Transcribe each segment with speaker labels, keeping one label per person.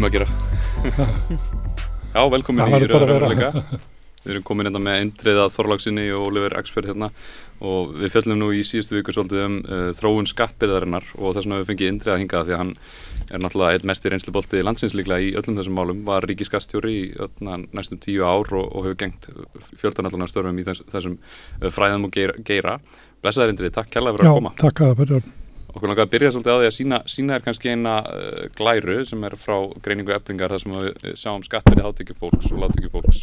Speaker 1: um að gera. Já, velkomin í
Speaker 2: verður að
Speaker 1: Við erum komin hérna með eindriða Þorláksinni og Oliver Expert hérna og við fjöllum nú í síðustu viku svolítið um uh, þróun skattbyrðarinnar og þess vegna við fengið eindriða hingað því að hann er náttúrulega einn mest í reynslubolti landsins líklega í öllum þessum málum, var ríkiskastjóri í öllna, næstum tíu ár og, og hefur gengt fjöldanallan af störfum í þess, þessum uh, fræðum og geira. Blessaður eindrið, takk kærlega fyrir
Speaker 2: Já,
Speaker 1: að koma
Speaker 2: takk að það verður.
Speaker 1: Okkur langar að byrja svolítið á því að sína, sína er kannski eina uh, glæru sem er frá greiningu eflingar þar sem við uh, sjáum skattbyrði hátekjufólks og látekjufólks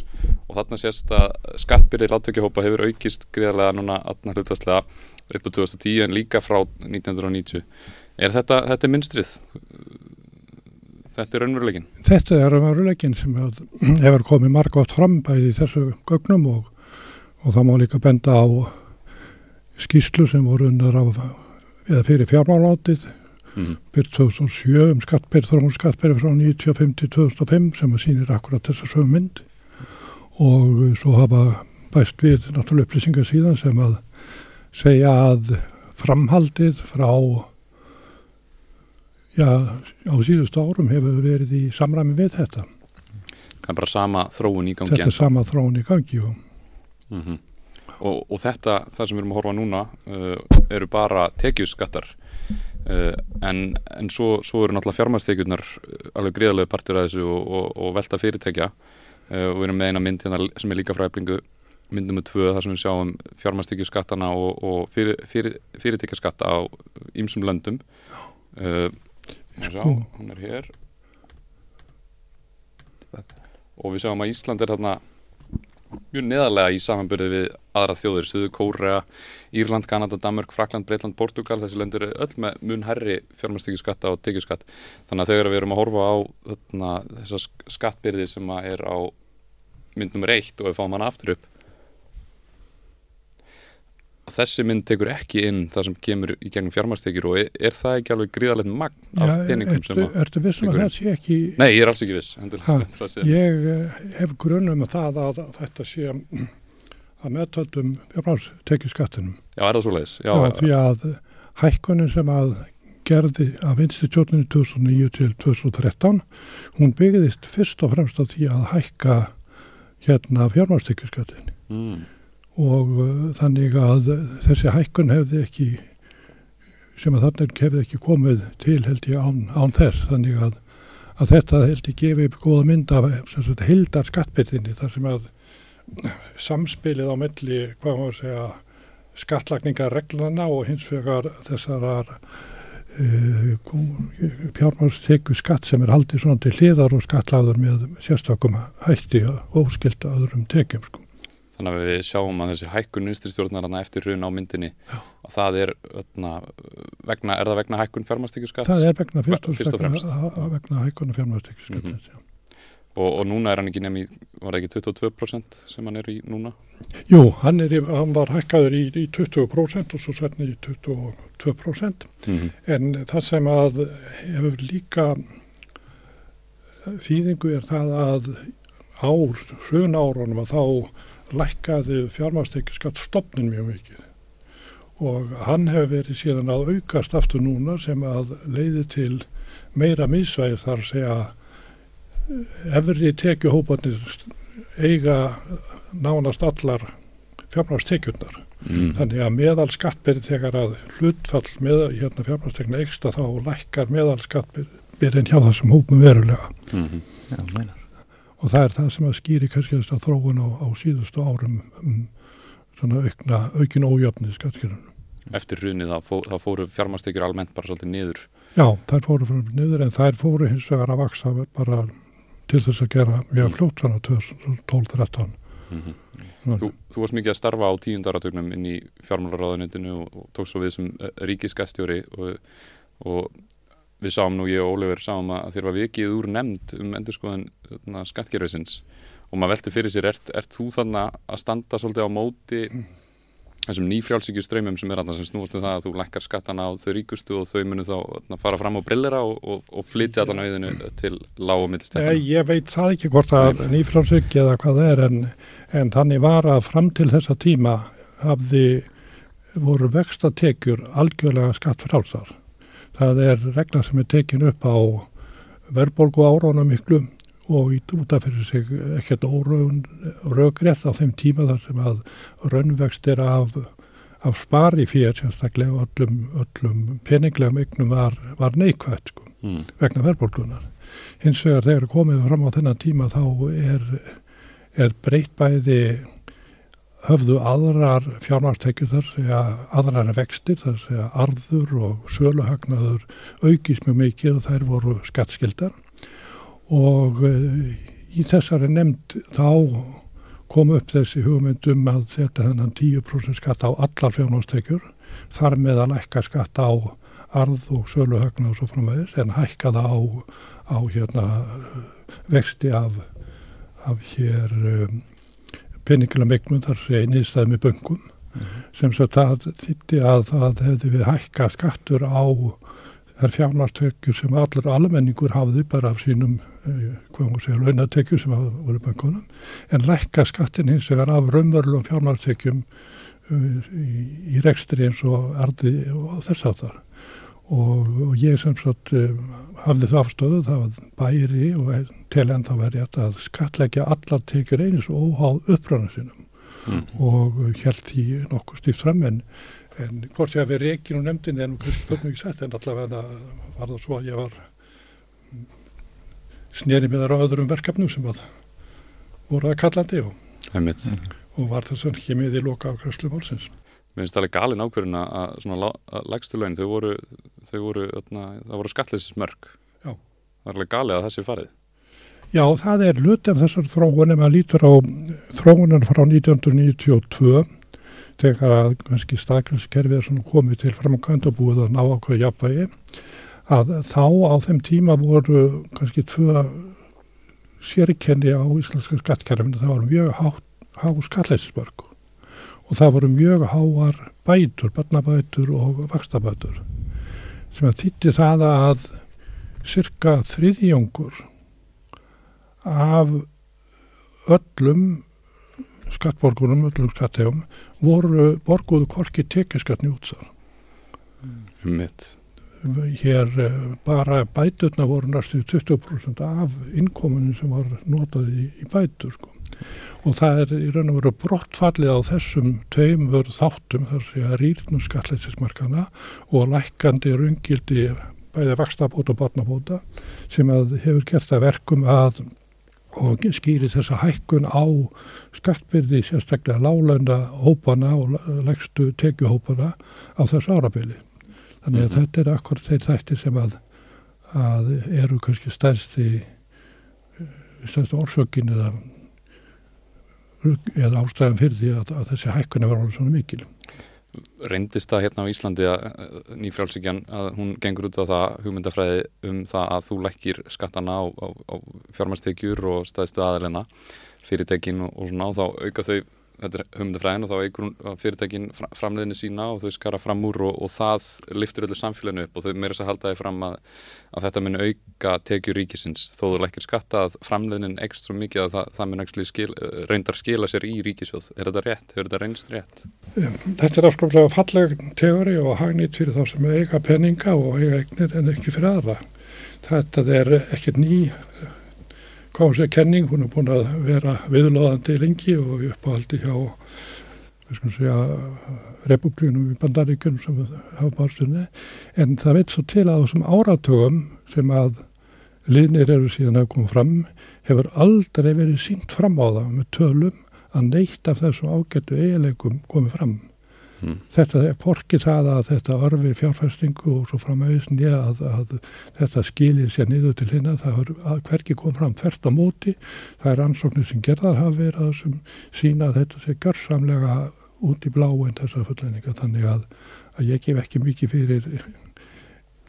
Speaker 1: og þarna sést að skattbyrði látekjuhópa hefur aukist greiðarlega núna aðna hlutastlega upp á 2010 en líka frá 1990. Er þetta, þetta er minnstrið? Þetta er raunveruleikin?
Speaker 2: Þetta er veruleikin sem hefur- komið margótt fram bæði þessu gögnum og, og það má líka benda á skýslu sem voru unnar af eða fyrir fjármálátið
Speaker 1: Mm.
Speaker 2: byrð 2007 um skattbyrð þróun skattbyrð frá 95 til 2005 sem að sýnir akkurat þessa sögum mynd og uh, svo hafa bæst við náttúrulega upplýsingar síðan sem að segja að framhaldið frá já, á síðustu árum hefur verið í samræmi við þetta.
Speaker 1: Það er bara sama þróun í gangi
Speaker 2: Þetta er sama þróun í gangi og
Speaker 1: mm og, og þetta, það sem við erum að horfa núna uh, eru bara tekjuskattar. Uh, en, en svo, svo eru náttúrulega fjármæstekjurnar alveg gríðarlega partur af þessu og, og, og velta fyrirtækja. Uh, og við erum með eina mynd hérna sem er líka frá eflingu mynd nummer tvö þar sem við sjáum fjármæstekjuskattana og, fyrir, fyrir, fyrirtækjaskatta á ýmsum löndum. Uh, sjá, hún er hér. Og við sjáum að Ísland er þarna mjög neðarlega í samanbyrði við aðra þjóðir, Suðu Kórea, Írland, Kanada, Danmörk, Frakland, Breitland, Portugal, þessi löndur eru öll með mun herri fjármæstekjuskatta og tekjuskatt. Þannig að þegar við erum að horfa á þarna, þessa sk- skattbyrði sem er á mynd nummer eitt og við fáum hana aftur upp, þessi mynd tekur ekki inn það sem kemur í gegnum fjármæstekjur og er, er það ekki alveg gríðalegt magn af peningum sem að...
Speaker 2: ertu vissum að þetta sé ekki
Speaker 1: Nei, ég er alls ekki viss. endilega,
Speaker 2: Ha,
Speaker 1: að.
Speaker 2: Ég eh, hef grunum með það að þetta sé mm, að meðtöldum fjármálstekjuskattinum.
Speaker 1: Já, er það svo leiðis? Já,
Speaker 2: Já, því að hækkunin sem að gerði af vinstistjórninu 2009 til 2013, hún byggðist fyrst og fremst á því að hækka hérna fjármálstekjuskattin
Speaker 1: mm,
Speaker 2: og uh, þannig að þessi hækkun hefði ekki sem að þannig hefði ekki komið til held ég án, án þess þannig að, að þetta held ég gefi upp góða mynd af hildar skattbyrðinni þar sem að samspilið á milli hvað maður segja skattlagningar reglana og hins vegar þessarar uh, fjármárstekju skatt sem er haldið svona til hliðar og skattlagður með sérstökum hætti og óskilta öðrum tekjum sko.
Speaker 1: Þannig að við sjáum að þessi hækkun vinstri stjórnarna eftir hrun á myndinni að það er, öðna, vegna, er það vegna hækkun fjármástekjuskatt
Speaker 2: Það er vegna fyrst og,
Speaker 1: Fyrst og
Speaker 2: fremst vegna, vegna hækkuna fjármálstekjuskattin.
Speaker 1: Mhm. og, og núna er hann ekki nefn í, var það ekki 22% sem hann er í núna?
Speaker 2: Jú, hann, í- hann var hækkaður í, í 20% og svo sérna í 22%
Speaker 1: Mm
Speaker 2: en það sem að hefur líka þýðingu er það að ár, hrun árunum að þá lækkaði fjármálstekjuskatt stopnin mjög mikið og hann hefur verið síðan að aukast aftur núna sem að leiði til meira misvæði þar að segja efri tekjuhópanir eiga nánast allar fjármálstekjurnar
Speaker 1: mm.
Speaker 2: Þannig að meðal skattbyrði þegar að hlutfall með hérna fjármálstegna ekstra þá lækkar meðal skattbyrðin hjá þessum hópum verulega.
Speaker 1: Mm
Speaker 3: Já, meinar.
Speaker 2: Og það er það sem að skýri kannski þess að þróun á, á síðustu árum um svona aukna, aukin ójöfnið skattskjörnum.
Speaker 1: Eftir hrunið þá, fó, þá fóru fjármástekjur almennt bara svolítið niður
Speaker 2: Já, þær fóru frá niður en þær fóru hins vegar að vaksa bara til þess að gera mjög fljótt svona 2012-13.
Speaker 1: mm
Speaker 2: Svona.
Speaker 1: þú, þú varst mikið að starfa á tíundaratögnum inn í fjármálaráðunitinu og, og tókst svo við sem uh, ríkiskastjóri og, og við sáum nú ég og Ólefur sáum að þér var vikið úr nefnd um endurskoðan skattgerfisins og maður velti fyrir sér, ert, ert þú þannig að standa svolítið á móti þessum nýfrjálsíkju ströymum sem er að það sem snúast um það að þú lækkar skattana á þau ríkustu og þau munu þá þarna, fara fram á brillera og, og, og flytja allan auðinu til lág og millstættan.
Speaker 2: Ég, ég veit það ekki hvort að nýfrjálsíkja eða hvað það er en, en þannig var að fram til þessa tíma hafði voru vextatekjur algjörlega skattfrálsar. Það er regla sem er tekin upp á verðbólgu árána miklu og í útaf fyrir sig ekkert óröggrétt á þeim tíma þar sem að raunvext er af, af spari fyrir sérstaklega öllum, öllum peninglegum eignum var, var neikvægt sko, mm. vegna verðbólgunar. Hins vegar þegar komið fram á þennan tíma þá er, er breytt bæði höfðu aðrar fjármarstekjur þar segja aðrar vextir þar segja arður og söluhagnaður aukist mjög mikið og þær voru skattskildar og uh, í þessari nefnd þá kom upp þessi hugmyndum að setja þennan 10% skatt á allar fjárnáðstekjur þar með að lækka skatt á arð og söluhagna og svo framöðis en hækka það á, á hérna, vexti af, af hér um, peningilega megnum þar sé nýðstæði með böngum mm -hmm. sem svo það þitti að það hefði við hækka skattur á þær fjárnartökjur sem allur almenningur hafði bara af sínum Eh, launatekjum sem voru bankunum, en lækka skattin hins vegar af raunverðlum fjármáltekjum uh, í, í rekstri eins og arði og þess áttar. Og, og ég sem sagt uh, hafði það afstöðu, það var bæri og til enda verið að skatleggja allar tekjur eins og óháð upprannu sinum mm. og held því nokkuð stíft fram en, en hvort ég við reygin og nefndin en börnum ekki sett en allavega var það svo að ég var sneri með þar á öðrum verkefnum sem að voru að kallandi og, og var þess að ekki með í loka ákvæmslu málsins.
Speaker 1: Mér finnst það alveg galin ákverðin að svona lægstu laun, þau voru, þau voru, öðna, það voru skatleysismörg. Já. Það er alveg galið að þessi farið.
Speaker 2: Já, það er lut af þessar þróunum að lítur á þróunan frá 1992 þegar að kannski staklæskerfið er komið til framkvæmd og búið að ná ákveð jafnvægi að þá á þeim tíma voru kannski tvö sérkenni á íslenska skattkerfinu það voru mjög há, há skatleisismörg og það voru mjög háar bætur, barnabætur og vakstabætur sem að þýtti það að cirka þriðjóngur af öllum skattborgunum, öllum skattegum voru borguðu korki tekjaskatni útsar
Speaker 1: mitt
Speaker 2: hér eh, bara bæturna voru næstu 20% af innkominu sem var notað í, í bætur sko. Og það er í raun og veru brottfallið á þessum tveimur þáttum þar að rýrnum skatleitsismarkana og lækandi rungildi bæði vakstabóta og barnabóta sem hefur gert að verkum að og skýri þessa hækkun á skattbyrði sérstaklega lálaunda hópana og legstu tekjuhópana á þessu árabili Þannig að mm -hmm. þetta er akkur þeir þættir sem að, að eru kannski stærsti, stærsti orsökin eða, eða ástæðan fyrir því að, að þessi hækkunni var alveg svona mikil.
Speaker 1: Reyndist það hérna á Íslandi að nýfrálsíkjan að hún gengur út á það hugmyndafræði um það að þú lækkir skattana á, á, á fjármæstekjur og staðistu aðelina fyrirtekin og, og svona á þá auka þau þetta er humdafræðin og þá eigur fyrirtækin framleiðinni sína og þau skara fram úr og, og það liftur öllu samfélaginu upp og þau meira þess að halda því fram að, að þetta mun auka tekjur ríkisins þó þú lekkir skatta að framleiðinin ekst svo mikið að það, það mun skil, reyndar skila sér í ríkisjóð. Er þetta rétt? Hefur þetta reynst rétt?
Speaker 2: Þetta er afskaplega falleg teori og hagnýtt fyrir þá sem eiga peninga og eiga eignir en ekki fyrir aðra. Þetta er ekkert ný hvað hún er búin að vera viðlóðandi lengi og uppáhaldi hjá republikunum í bandaríkunum sem hafa barstunni en það veit svo til að þessum áratögum sem að liðnir eru síðan að koma fram hefur aldrei verið sínt fram á það með tölum að neitt af þessum ágættu eiginleikum komið fram Mm. Þetta er porkið það að þetta örfi fjárfæstingu og svo fram auðvitað nýja að, að þetta skilir sér niður til hérna, það er hverki kom fram tvert á móti, það er ansóknir sem gerðar hafa verið að sem sína að þetta sé görsamlega út í bláin þessar fullæninga þannig að, að ég gef ekki mikið fyrir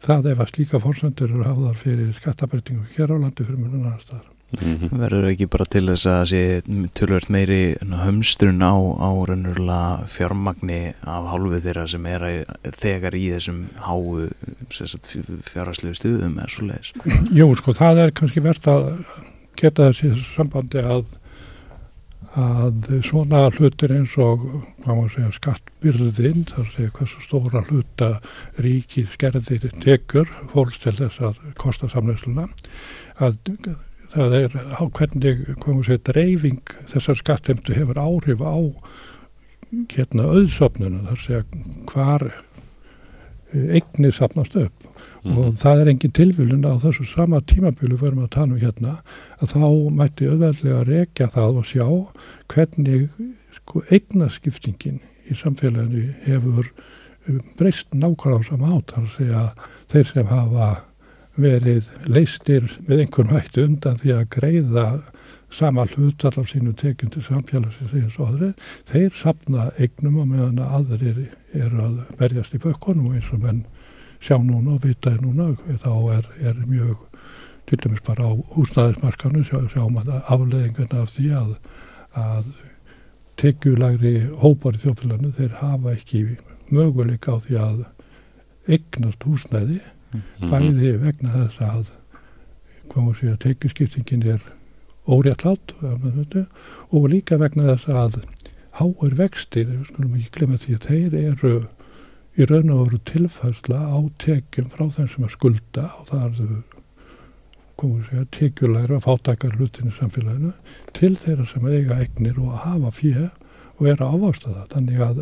Speaker 2: það ef að slíka fórsöndur eru hafðar fyrir skattabrætingu hér á landi fyrir munum annar staðar.
Speaker 3: Mm -hmm. verður ekki bara til þess að sé tölvört meiri hömstrun á, á raunverulega fjármagni af hálfu þeirra sem er að, þegar í þessum háu fjárhagslegu stuðum er svo leiðis
Speaker 2: Jú, sko, það er kannski verðt að geta þessi sambandi að að svona hlutir eins og segja, skattbyrðin þar segja hversu stóra hluta ríki skerðir tekur fólks til þess að kosta samleysluna að það er á hvernig segja, dreifing þessar skattemtu hefur áhrif á hérna auðsopnuna þar segja hvar eignir sapnast upp mm. og það er engin tilvílun á þessu sama tímabílu við erum að tala um hérna að þá mætti auðveldlega rekja það og sjá hvernig sko, eignaskiptingin í samfélaginu hefur um, breyst nákvæmlega á sama átt þar að segja þeir sem hafa verið leistir með einhvern hættu undan því að greiða sama hlutar af sínu tekjum til samfélagsins eins og aðri, þeir sapna eignum og meðan aðrir eru að berjast í bökkunum og eins og menn sjá núna og vitaði núna þá er, er mjög til dæmis bara á húsnæðismarkanu sjá, sjáum að afleðingarna af því að, að tekjulagri hópar í þjófélaginu þeir hafa ekki möguleika á því að eignast húsnæði. Bæði vegna þess að komum að segja að tekjuskiptingin er óréttlátt og líka vegna þess að háir vextir, við skulum ekki glemja því að þeir eru í raun og veru tilfærsla á tekjum frá þeim sem er skulda og það er komur segja tekjulegra fátækar hlutin í samfélaginu til þeirra sem eiga eignir og hafa fjö og er að ávásta það. Þannig að,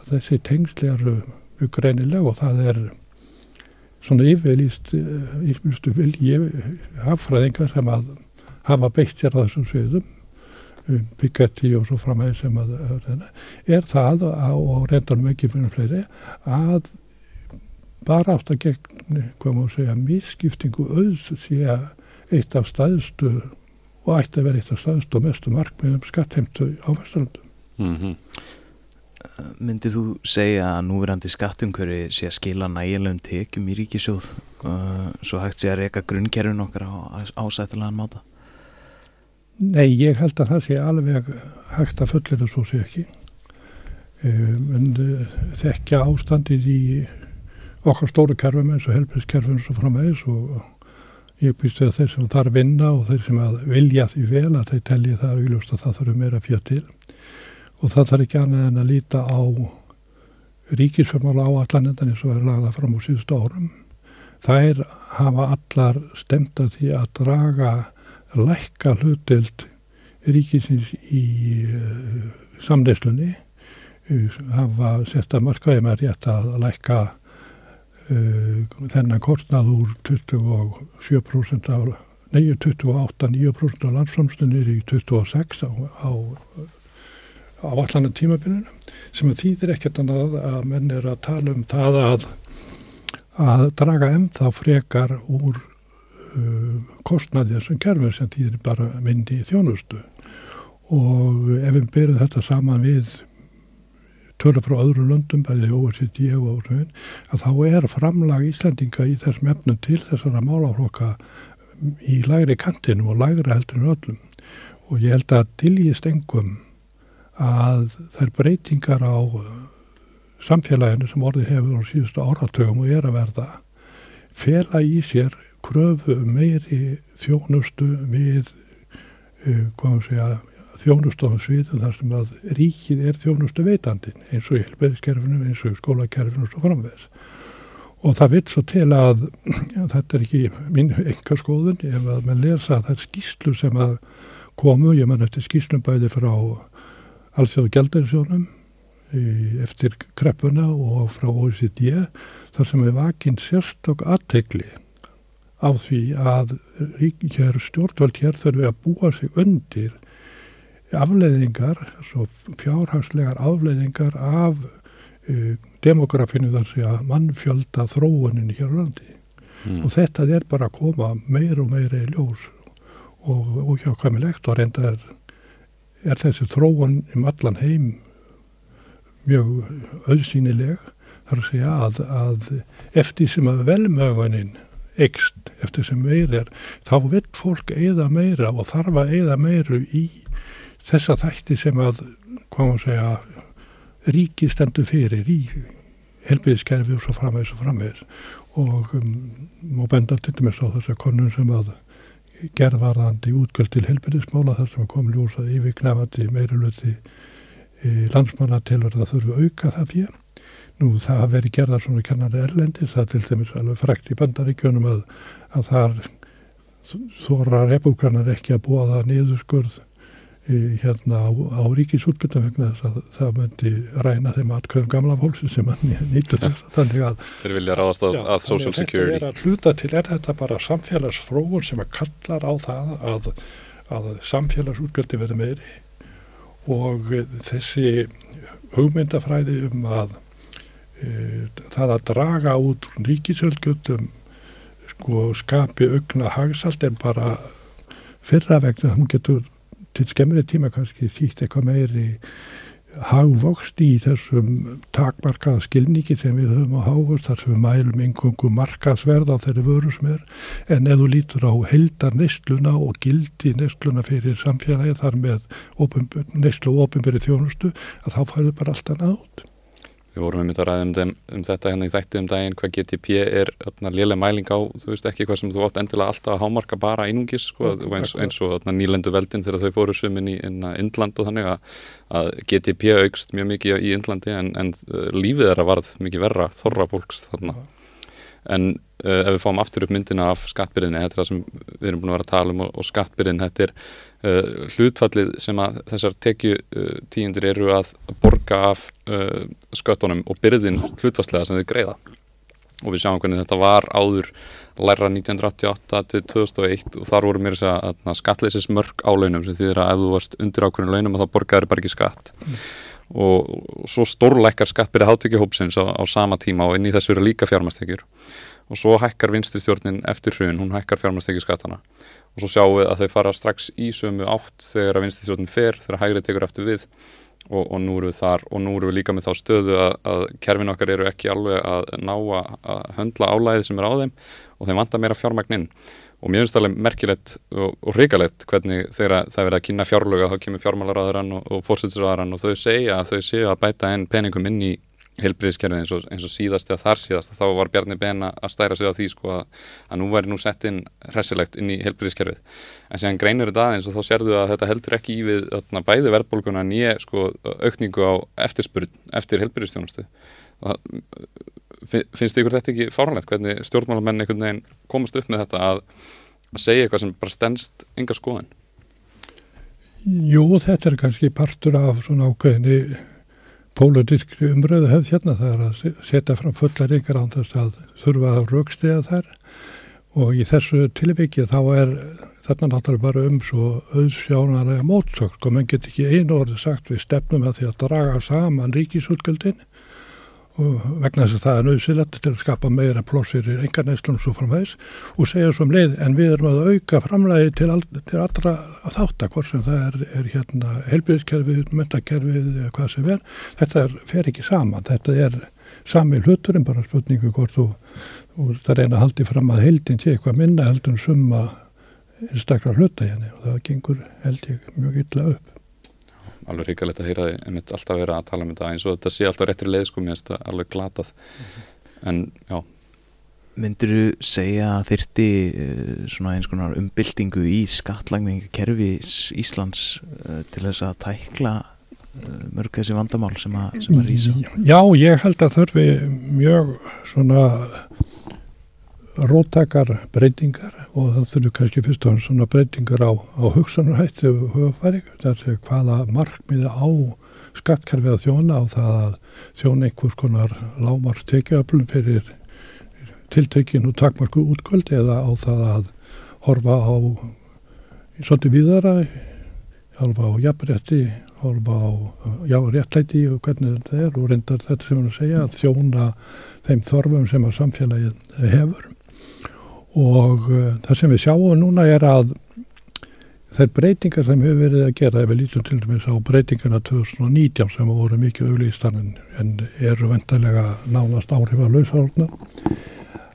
Speaker 2: að þessi tengsli eru mjög greinileg og það er svona yfirlýst ísmjöstu vilji hafðfræðingar sem að hafa beitt sér á þessum sögðum Piketty og svo framhæði sem að er það og reyndanum ekki fyrir fleiri að bara átt að gegn, hvað maður segja, misskiptingu auðs sé eitt af staðstu og ætti að vera eitt af staðstu og mestu markmiðum skattheimtu á Vesturlandum. Mm -hmm.
Speaker 3: Myndið þú segja að núverandi skattumkörfi sé að skila nægilegum tekjum í ríkisjóð uh, svo hægt sé að reyka grunnkerfin okkar á ásættilegan máta?
Speaker 2: Nei, ég held að það sé alveg hægt að fullir það svo sé ekki. Um, en uh, þekkja ástandið í okkar stóru kerfum eins og helbriðskerfum svo framvegis og ég býst að þeir sem þarf vinna og þeir sem vilja því vel að þeir telli það augljóst að það þarf meira fjött til og það þarf ekki annað en að líta á ríkisfjörmála á allanendan eins og er lagða fram á síðustu árum. Er hafa allar stemt að því að draga lækka hlutild ríkisins í uh, samleyslunni uh, hafa sett að markaði með rétt að lækka uh, þennan kortnað úr 27% af nei, 28-9% af landsframstunir í 26 á, á, á allan tímabilinu sem þýðir ekkert annað að menn er að tala um það að að draga ennþá frekar úr uh, kostnaði þessum kerfum sem þýðir bara myndi í þjónustu. Og ef við byrjum þetta saman við tölur frá öðrum löndum, bæði OECD og orðun, að þá er framlag Íslandinga í þessum efnum til þessara málaflokka í lægri kantinu og lægri heldur en öllum. Og ég held að tiljist engum að þær breytingar á samfélaginu sem orðið hefur á síðustu áratögum og er að verða fela í sér kröfu um meiri þjónustu við uh, segja, þjónustofum sviðum þar sem að ríkið er þjónustu veitandin eins og í helbeðiskerfinu, eins og í skólakerfinu og svo framvegs. Og það vitt svo til að, þetta er ekki mín enga skoðun, ef að mann lesa er skýslu sem að komu, ég mann eftir skýslum bæði frá allþjóðu gældarisjónum eftir kreppuna og frá OECD þar sem er vakinn sérstokk aðtegli á því að ríkjær stjórnvöld hér þurfi að búa sig undir afleiðingar, fjárhagslegar afleiðingar af uh, demografinu þar sé að mannfjölda þróunin hér á landi mm. og þetta er bara að koma meir og meir í ljós og, og hjá kamilegt og reynda er, er þessi þróun um allan heim mjög auðsýnileg. Þar að segja að, að eftir sem að velmögunin ekst eftir sem meir er þá vil fólk eða meira og þarf að eða meiru í þessa þætti sem að hvað maður segja ríki stendur fyrir í helbiðiskerfi og svo framvegis og framvegis. Og um, benda til dæmis á þess að konun sem að gerðvarðandi útgjöld til helbiðismála þar sem kom ljósað yfirknefandi meirulöti e, landsmanna til að það þurfu auka það fyrir. Nú það verið gerðar svona kennari erlendis, það til dæmis alveg frækt í bandaríkjunum að, að þar þóra repúkanar ekki að búa það niðurskurð hérna á, á ríkisútgjöldum vegna þess að það myndi ræna þeim atkvæðum gamla fólksins sem hann nýttur þess. Þannig að
Speaker 1: þeir vilja ráðast að, að social security
Speaker 2: þetta er að hluta til er þetta bara samfélagsfróun sem að kallar á það að, að samfélagsútgjöldi verði meiri og þessi hugmyndafræði um að e, það að draga út ríkisútgjöldum sko skapi augna hagsalt en bara fyrra vegna hún getur til skemmri tíma kannski þýtt eitthvað meiri hagvokst í þessum takmarkaða skilningi sem við höfum á hávust þar sem við mælum einhverjum markasverð á þeirri vöru sem er. En ef þú lítur á heldar nesluna og gildi nesluna fyrir samfélagi þar með neslu og ofinberi þjónustu að þá færðu bara alltaf nátt
Speaker 1: Við vorum um, um, um þetta hérna í þætti um daginn hvað GTP er lélega mæling á, þú veist ekki hvað sem þú ótt endilega alltaf að hámarka bara einungis sko, ja, eins, eins og nýlendu veldin þegar þau fóru sumin í Indland og þannig að, að GTP aukst mjög mikið í Indlandi en, en uh, lífið er að varð mikið verra þorra fólks þarna. Ja en uh, ef við fáum aftur upp myndina af skattbyrðinni, þetta er það sem við erum búin að vera að tala um og, og skattbyrðin, þetta er uh, hlutfallið sem að þessar tekju uh, tíundir eru að borga af sköttunum og byrðin hlutfallslega sem þau greiða. Og við sjáum hvernig þetta var áður læra 1988 til 2001 og þar voru mér þess að skattleysis mörg álaunum sem þýðir að ef þú varst undir ákveðinu launum þá borgaður bara ekki skatt. Mm og, svo stórleikar skattbyrði hátekjuhópsins á, á sama tíma og inn í þessu eru líka fjármastekjur og svo hækkar vinstistjórnin eftir hrun, hún hækkar fjármastekjuskattana og svo sjáum við að þau fara strax í sömu átt þegar að vinstistjórnin fer þegar hægrið tekur eftir við. Og, og nú eru við þar og nú eru við líka með þá stöðu að, að kerfin okkar eru ekki alveg að ná að höndla álæðið sem er á þeim. Og þeim vantar meira fjármagninn og mér finnst það alveg merkilegt og, og hrigalegt hvernig þegar það verið að kynna fjárlöga þá kemur fjármálaráðurann og, og fórsætsráðurann og þau segja að þau séu að bæta enn peningum inn í heilbríðiskerfið eins, eins og síðast eða þar síðast þá var Bjarni Ben að stæra sig á því sko að, að nú væri nú sett inn hressilegt inn í heilbríðiskerfið en séðan greinur þetta aðeins og þá sérðu að þetta heldur ekki í við öðna, bæði verðbólguna nýje sko aukningu á eftirspurð eftir heilbríðistjónustu finnst ykkur þetta ekki fáránlegt? Hvernig stjórnmálamenn einhvern veginn komast upp með þetta að, segja eitthvað sem bara stennst yngar skoðan
Speaker 2: Jú, þetta er kannski partur af svona ákveðinni pólitískri umröðu hefð hérna. Það er að setja fram fullar yngar án þess að þurfa að raukstega þær. Og í þessu tilviki þá er þarna náttúrulega bara um svo auðsjánarlega mótsökt og mann get ekki einu orði sagt við stefnum að því að draga saman ríkisútgjöldin og vegna þess að það er nöðsilegt til að skapa meira plossir í engarnæslunum svo framhæðis og segja svo um leið en við erum að auka framlægi til, all, til allra að þátt að hvort sem það er, er hérna helbriðskerfið, myndakerfið eða hvað sem er, þetta er, fer ekki saman, þetta er sami hluturinn bara spurningu hvort þú, þú það reyna að haldi fram að heldin sé eitthvað minna heldur en summa einstaklega hluta hérna. Og það gengur held ég mjög illa upp
Speaker 1: alveg ríkalegt að hýra þið einmitt alltaf vera að tala um þetta eins og þetta sé alltaf réttir leið sko, mér finnst það alveg glatað mm -hmm. en já
Speaker 3: Myndir þú segja að þyrti uh, svona eins konar umbyltingu í skattlagningakerfi Íslands uh, til þess að tækla uh, mörg þessi vandamál sem að, sem að rýsa?
Speaker 2: Já, ég held að þurfi mjög svona róttakar breytingar og það þurfur kannski fyrst og svona breytingar á, á hugsanarhætti og hugafæri þar hvaða markmiði á skattkerfið að þjóna og það að þjóna einhvers konar lámars tekiöflum fyrir tiltökin og takmarku útkvöld eða á það að horfa á svolítið viðara horfa á jafnrétti horfa á já, réttlæti og hvernig þetta er og reyndar þetta sem hann segja að þjóna þeim þorfum sem að samfélagið hefur og uh, það sem við sjáum núna er að þeir breytingar sem hefur verið að gera ef við lítum til dæmis á breytingarna 2019 sem voru mikið auðlýstan en, eru vendarlega nánast áhrif að lausálna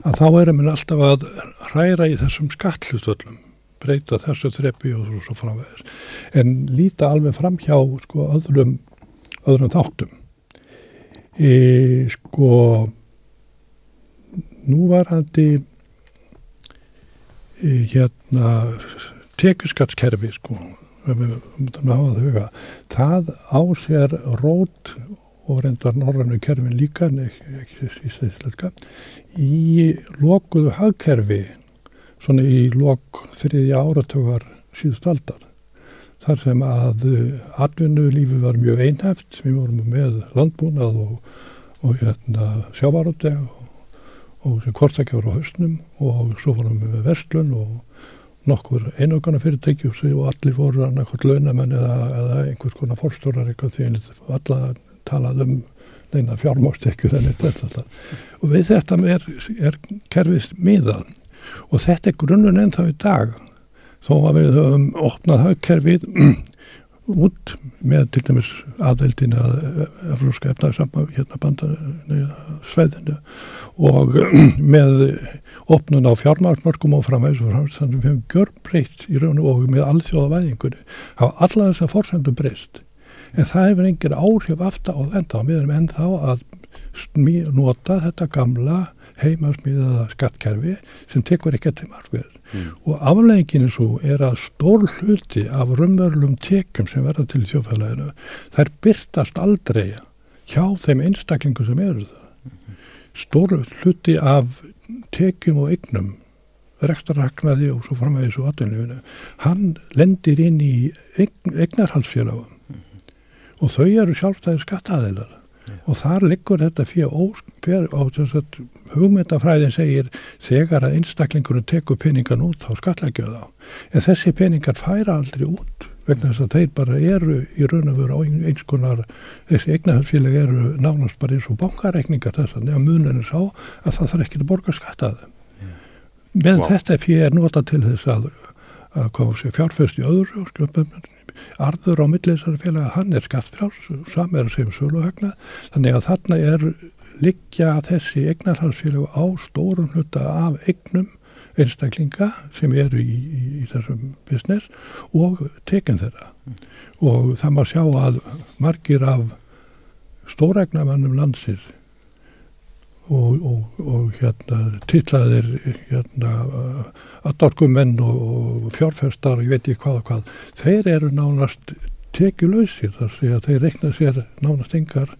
Speaker 2: að þá erum við alltaf að hræra í þessum skattlustölum breyta þessu þreppi og svo, framvegis. En líta alveg fram hjá sko öðrum, öðrum þáttum. E, sko nú var hætti hérna tekuskattskerfi sko það á sér rót og reyndar norrannu kerfin líka ekki síðan í lokuðu hagkerfi svona í lok þriðja áratögar síðust aldar. Þar sem að eh, atvinnulífi var mjög einhæft, við vorum með landbúnað og, og hérna, sjávarúteg og, og sem kortakjáður á hausnum og svo vorum við með verslun og nokkur einogana fyrirtæki og allir voru annarkot launamenn eða, eða einhvers konar fórstórar eitthvað því að alla talað um neina fjármástekjur en þetta og við þetta er, er kerfist miðan og þetta er grunnun ennþá í dag. Þó að við höfum opnað hagkerfið út með til dæmis aðveldin að eflurska efnaðsamband hérna bandanu sveðinu og með opnun á fjármarsmörkum og framvegs og framvegs þannig að við hefum gjör breytt í raun og með allþjóða væðingunni hafa alla þess að fórsendu breyst en það hefur engin áhrif aftur á þetta. Við erum ennþá að nota þetta gamla heimasmíðaða skattkerfi sem tekur ekki til margveð mm. og aflegginu svo er að stór hluti af rumverlum tekum sem verða til þjófælæðinu þær byrtast aldrei hjá þeim einstaklingu sem eru það mm. stór hluti af tekum og eignum rekstaraknaði og svo framvegis og atvinnufinu hann lendir inn í eign, eignarhalsfélagum mm. og þau eru sjálfstæði skattaðilar og þar liggur þetta fyrir og hugmyndafræðin segir þegar að einstaklingunum tekur peningan út þá skallækja það en þessi peningar færa aldrei út vegna þess að þeir bara eru í raun og veru á eins konar þessi eignahelsfélag eru nánast bara eins og bankareikningar þess að muninu sá að það þarf ekki að borga skattaði yeah. með wow. þetta fyrir er nota til þess að að koma sér fjárfest í öðru arður á milliðsari félag hann er skattfjárs, samverðar sem söluhagna, þannig að þarna er liggja þessi eignarhalsfélag á stórun hluta af eignum einstaklinga sem eru í, í, í þessum business og tekinn þeirra mm. og það má sjá að margir af stóregnamannum landsir og, og, og hérna tillaðir hérna aðdorkumenn og, og fjárfærstar og ég veit ekki hvað og hvað. Þeir eru nánast tekjulöysir þar sé að þeir reikna sér nánast engar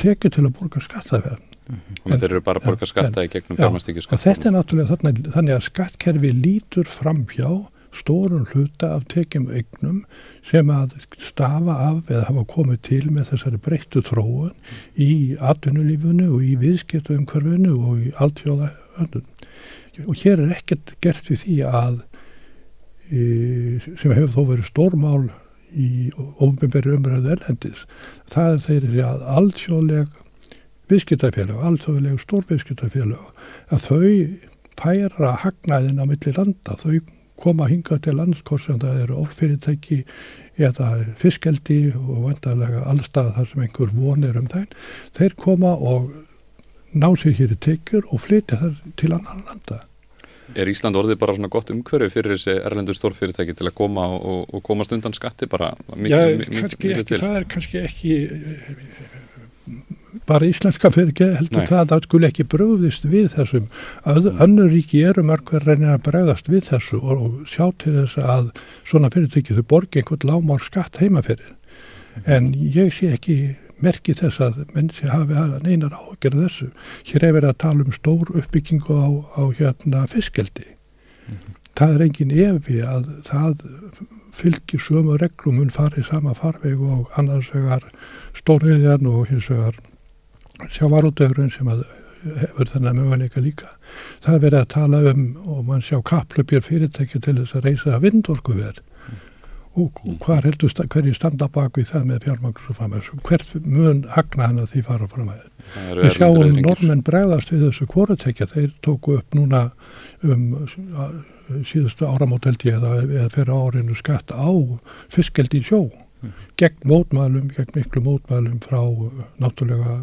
Speaker 2: tekið til að borga skattaverðin
Speaker 1: mm -hmm. Þeir eru bara að borga skatta í gegnum fjármæstingi
Speaker 2: Þetta er náttúrulega þannig, þannig að skattkerfi lítur fram hjá stórun hluta af tekjum eignum sem að stafa af eða hafa komið til með þessari breyttu þróun í atvinnulífunu og í viðskiptaumkörfunu og í alltjóða öndun. Og hér er ekkert gert við því að e, sem hefur þó verið stórmál í ofnbjörnberi umræðu erlendis, það er þeirri að alltjóðleg viðskiptafélag, alltjóðleg stórviðskiptafélag, að þau pæra hagnaðin á milli landa, þau koma hinga til landskort sem það eru ofyrirtæki eða fiskeldi og vandarlega allstað þar sem einhver vonir um það þeir koma og ná sér hér í tekjur og flytja þar til annan landa
Speaker 1: Er Ísland orðið bara svona gott umhverju fyrir þessi erlendur stórfyrirtæki til að koma og, og komast undan skatti bara
Speaker 2: mikið, Já, mikið, mikið til? Það er kannski ekki bara íslenska fyrirge heldur Nei. það að það skulle ekki bröðist við þessum að önnur ríki eru mörgur reynir að bregðast við þessu og, og sjá til þess að svona fyrirtæki þau borgi einhvern lámár skatt heima fyrir en ég sé ekki merki þess að mennsi hafi neinar ágjörð þessu. Hér er verið að tala um stór uppbyggingu á, á hérna fiskeldi. Mm -hmm. Það er engin evi að það fylgir sömu reglum mun farið sama farveg og annars vegar stórriðjan og hins vegar sjávarútöfurinn sem að hefur þennan möguleika líka. Það er verið að tala um og mann sjá kaplöpjur fyrirtæki til þess að reysa vindorkuverð mm. og hvað heldur hverju standa bak við það með fjármagnus og framhæðs og hvert mun agna hann að því fara framhæðin. Við sjáum normenn bregðast við þessu kvorutekja, þeir tóku upp núna um síðustu áramóteldi eða, eða fyrir árinu skatt á fiskeldi í sjó mm. gegn mótmælum, gegn miklu mótmælum frá náttúrulega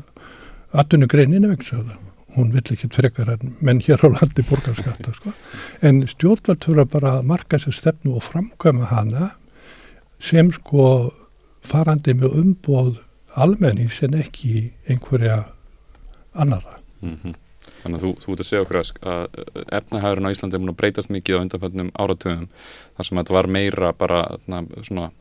Speaker 2: atvinnugreininu vegna það hún vill ekki frekar en menn hér á landi borgarskatta sko. en stjórnvöld þurfa bara að marka sér stefnu og framkvæma hana sem sko farandi með umbóð almenning sem ekki einhverja annara
Speaker 1: mm -hmm. Þannig að þú, þú ert að segja okkur að efnahæðurinn á Íslandi er múin að breytast mikið á undanfætnum áratöfum þar sem þetta var meira bara svona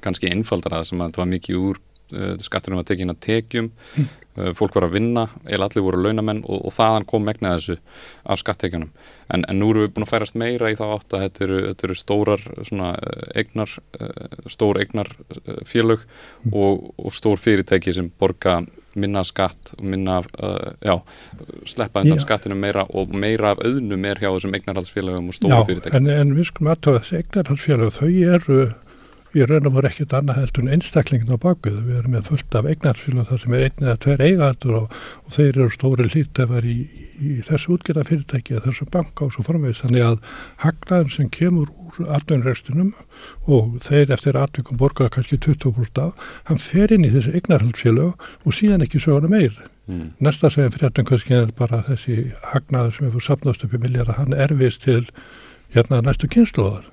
Speaker 1: kannski einfaldar að sem að þetta var mikið úr uh, skattunum að tekina tekjum mm. Uh, fólk var að vinna, eða allir voru launamenn og, og þaðan kom megna þessu af skattekjunum, en, en nú eru við búin að færast meira í þá átt að þetta eru, þetta eru stórar svona uh, eignar stór eignar félög og, og stór fyrirtæki sem borga minna skatt og minna uh, já, sleppa undan skattinu meira og meira af auðnum er hjá þessum eignarhaldsfélagum og stóru fyrirtæki.
Speaker 2: Já, en, en við skulum aðtöða þessi eignarhaldsfélag, þau eru í raun og voru ekkert annað heldur en einstaklingin á bakuðu. Við erum með fullt af eignarsfélum þar sem er einn eða tver eigandur og, og þeir eru stóri hlítefar í, í þessu útgjörða fyrirtæki eða þessu banka og svo framvegis. Þannig að hagnaðum sem kemur úr atvinnurregstunum og þeir eftir atvinnum borgaða kannski 20% af, hann fer inn í þessu eignarhaldsfélag og síðan ekki söguna meir. Mm. Næsta sem fyrir þetta kannski er bara þessi hagnaður sem er fyrir sapnast upp í miljardar, hann erfist til hérna næstu kynsluðar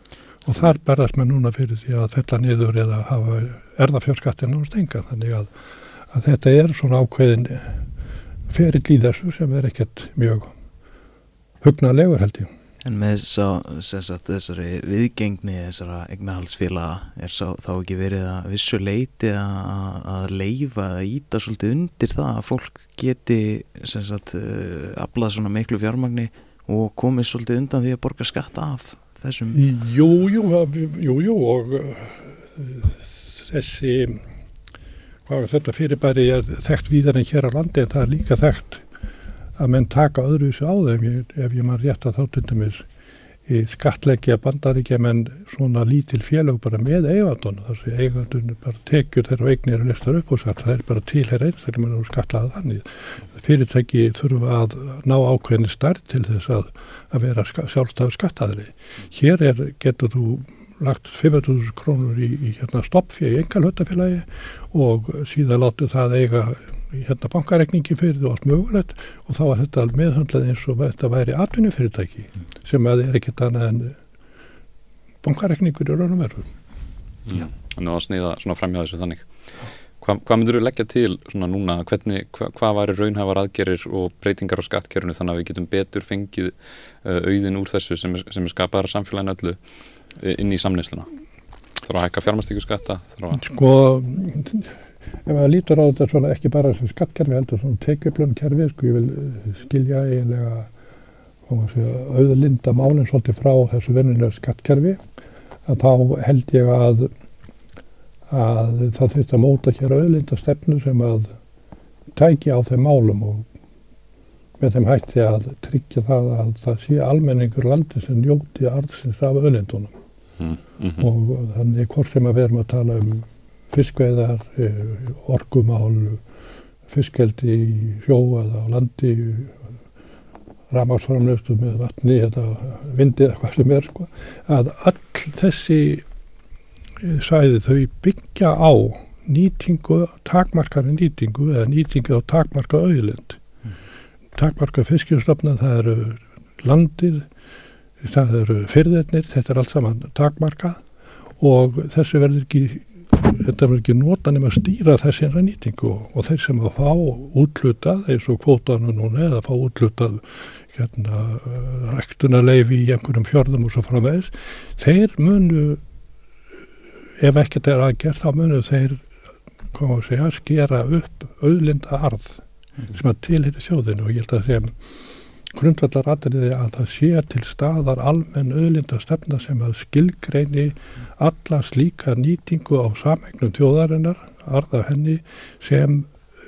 Speaker 2: og þar berðast maður núna fyrir því að fella niður eða hafa erðafjörskattin og stenga þannig að, að þetta er svona ákveðin ferill í þessu sem er ekkert mjög hugnalegur held ég.
Speaker 3: En með þess að þessari viðgengni þessara egnahalsfélaga er sá, þá ekki verið að vissu leiti að, að leifa eða íta svolítið undir það að fólk geti uh, aflað svona miklu fjármagni og komið svolítið undan því að borga skatt af þessum?
Speaker 2: Jú, jú, jú, jú og uh, þessi hvað, þetta fyrirbæri er þekkt víðar en hér á landi en það er líka þekkt að menn taka öðruvísu á þeim ef ég mann rétt að þá tundum við skatleggja bandaríkja menn svona lítil félag bara með eigandun þar sem eigandun bara tekjur þeirra og eignir og listar upp og skatt, það er bara til hér eins þegar mann er skatlaðað þannig. Fyrirtæki þurfa að ná ákveðin starf til þess að, að vera sjálfstafur skattaðri hér er, getur þú lagt 500.000 krónur í, í hérna, stoppfjög í engal höttafélagi og síðan láttu það eiga hérna bankarekningi fyrir þú allt mögulegt og þá var þetta meðhandlað eins og þetta væri atvinnufyrirtæki mm. sem að er ekkert annað en bankarekningur í raunum verðum.
Speaker 1: Já, þannig að sniða svona framhjáðu þessu þannig. Hva, hvað myndur þú leggja til svona núna, hvernig, hva, hvað væri raunhafar aðgerir og breytingar á skattkerfunu þannig að við getum betur fengið uh, auðin úr þessu sem er, sem er skapaðar samfélaginu öllu uh, inn í samneysluna? Þarf að hækka fjármastíku skatta? Að...
Speaker 2: Sko ef maður lítur á þetta svona ekki bara sem skattkerfi heldur svona tekjublönkerfi sko ég vil eh, skilja eiginlega auðlinda málinn svolítið frá þessu vennilega skattkerfi að þá held ég að að það þurft að móta hér auðlinda stefnu sem að tækja á þeim málum og með þeim hætti að tryggja það að það sé almenningur landi sem njóti arðsins af auðlindunum mm -hmm. og þannig hvort sem að við erum að tala um fiskveðar, eh, orkumál, fiskeldi í sjó eða á landi, ramagsframlöftu með vatni eða vindi eða hvað sem er sko, að all þessi eh, sæði þau byggja á nýtingu, takmarkari nýtingu eða nýtingu á takmarka auðlind. Mm. Takmarka fiskjastofna það eru landir, það eru fyrðirnir, þetta er allt saman takmarka og þessu verður ekki þetta verður ekki nota nema að stýra þessi nýtingu og, og þeir sem að fá útlutað eins og kvótanu núna eða fá útlutað hérna, ræktunarleifi í einhverjum fjörðum og svo þess þeir munu ef ekkert er aðgerð þá munu þeir koma að segja skera upp auðlinda arð mm. sem að tilhýri sjóðinu og ég held að þeim grundvallar aðriði að það sé til staðar almenn auðlinda stefna sem að skilgreini alla slíka nýtingu á samegnum þjóðarinnar, arða henni sem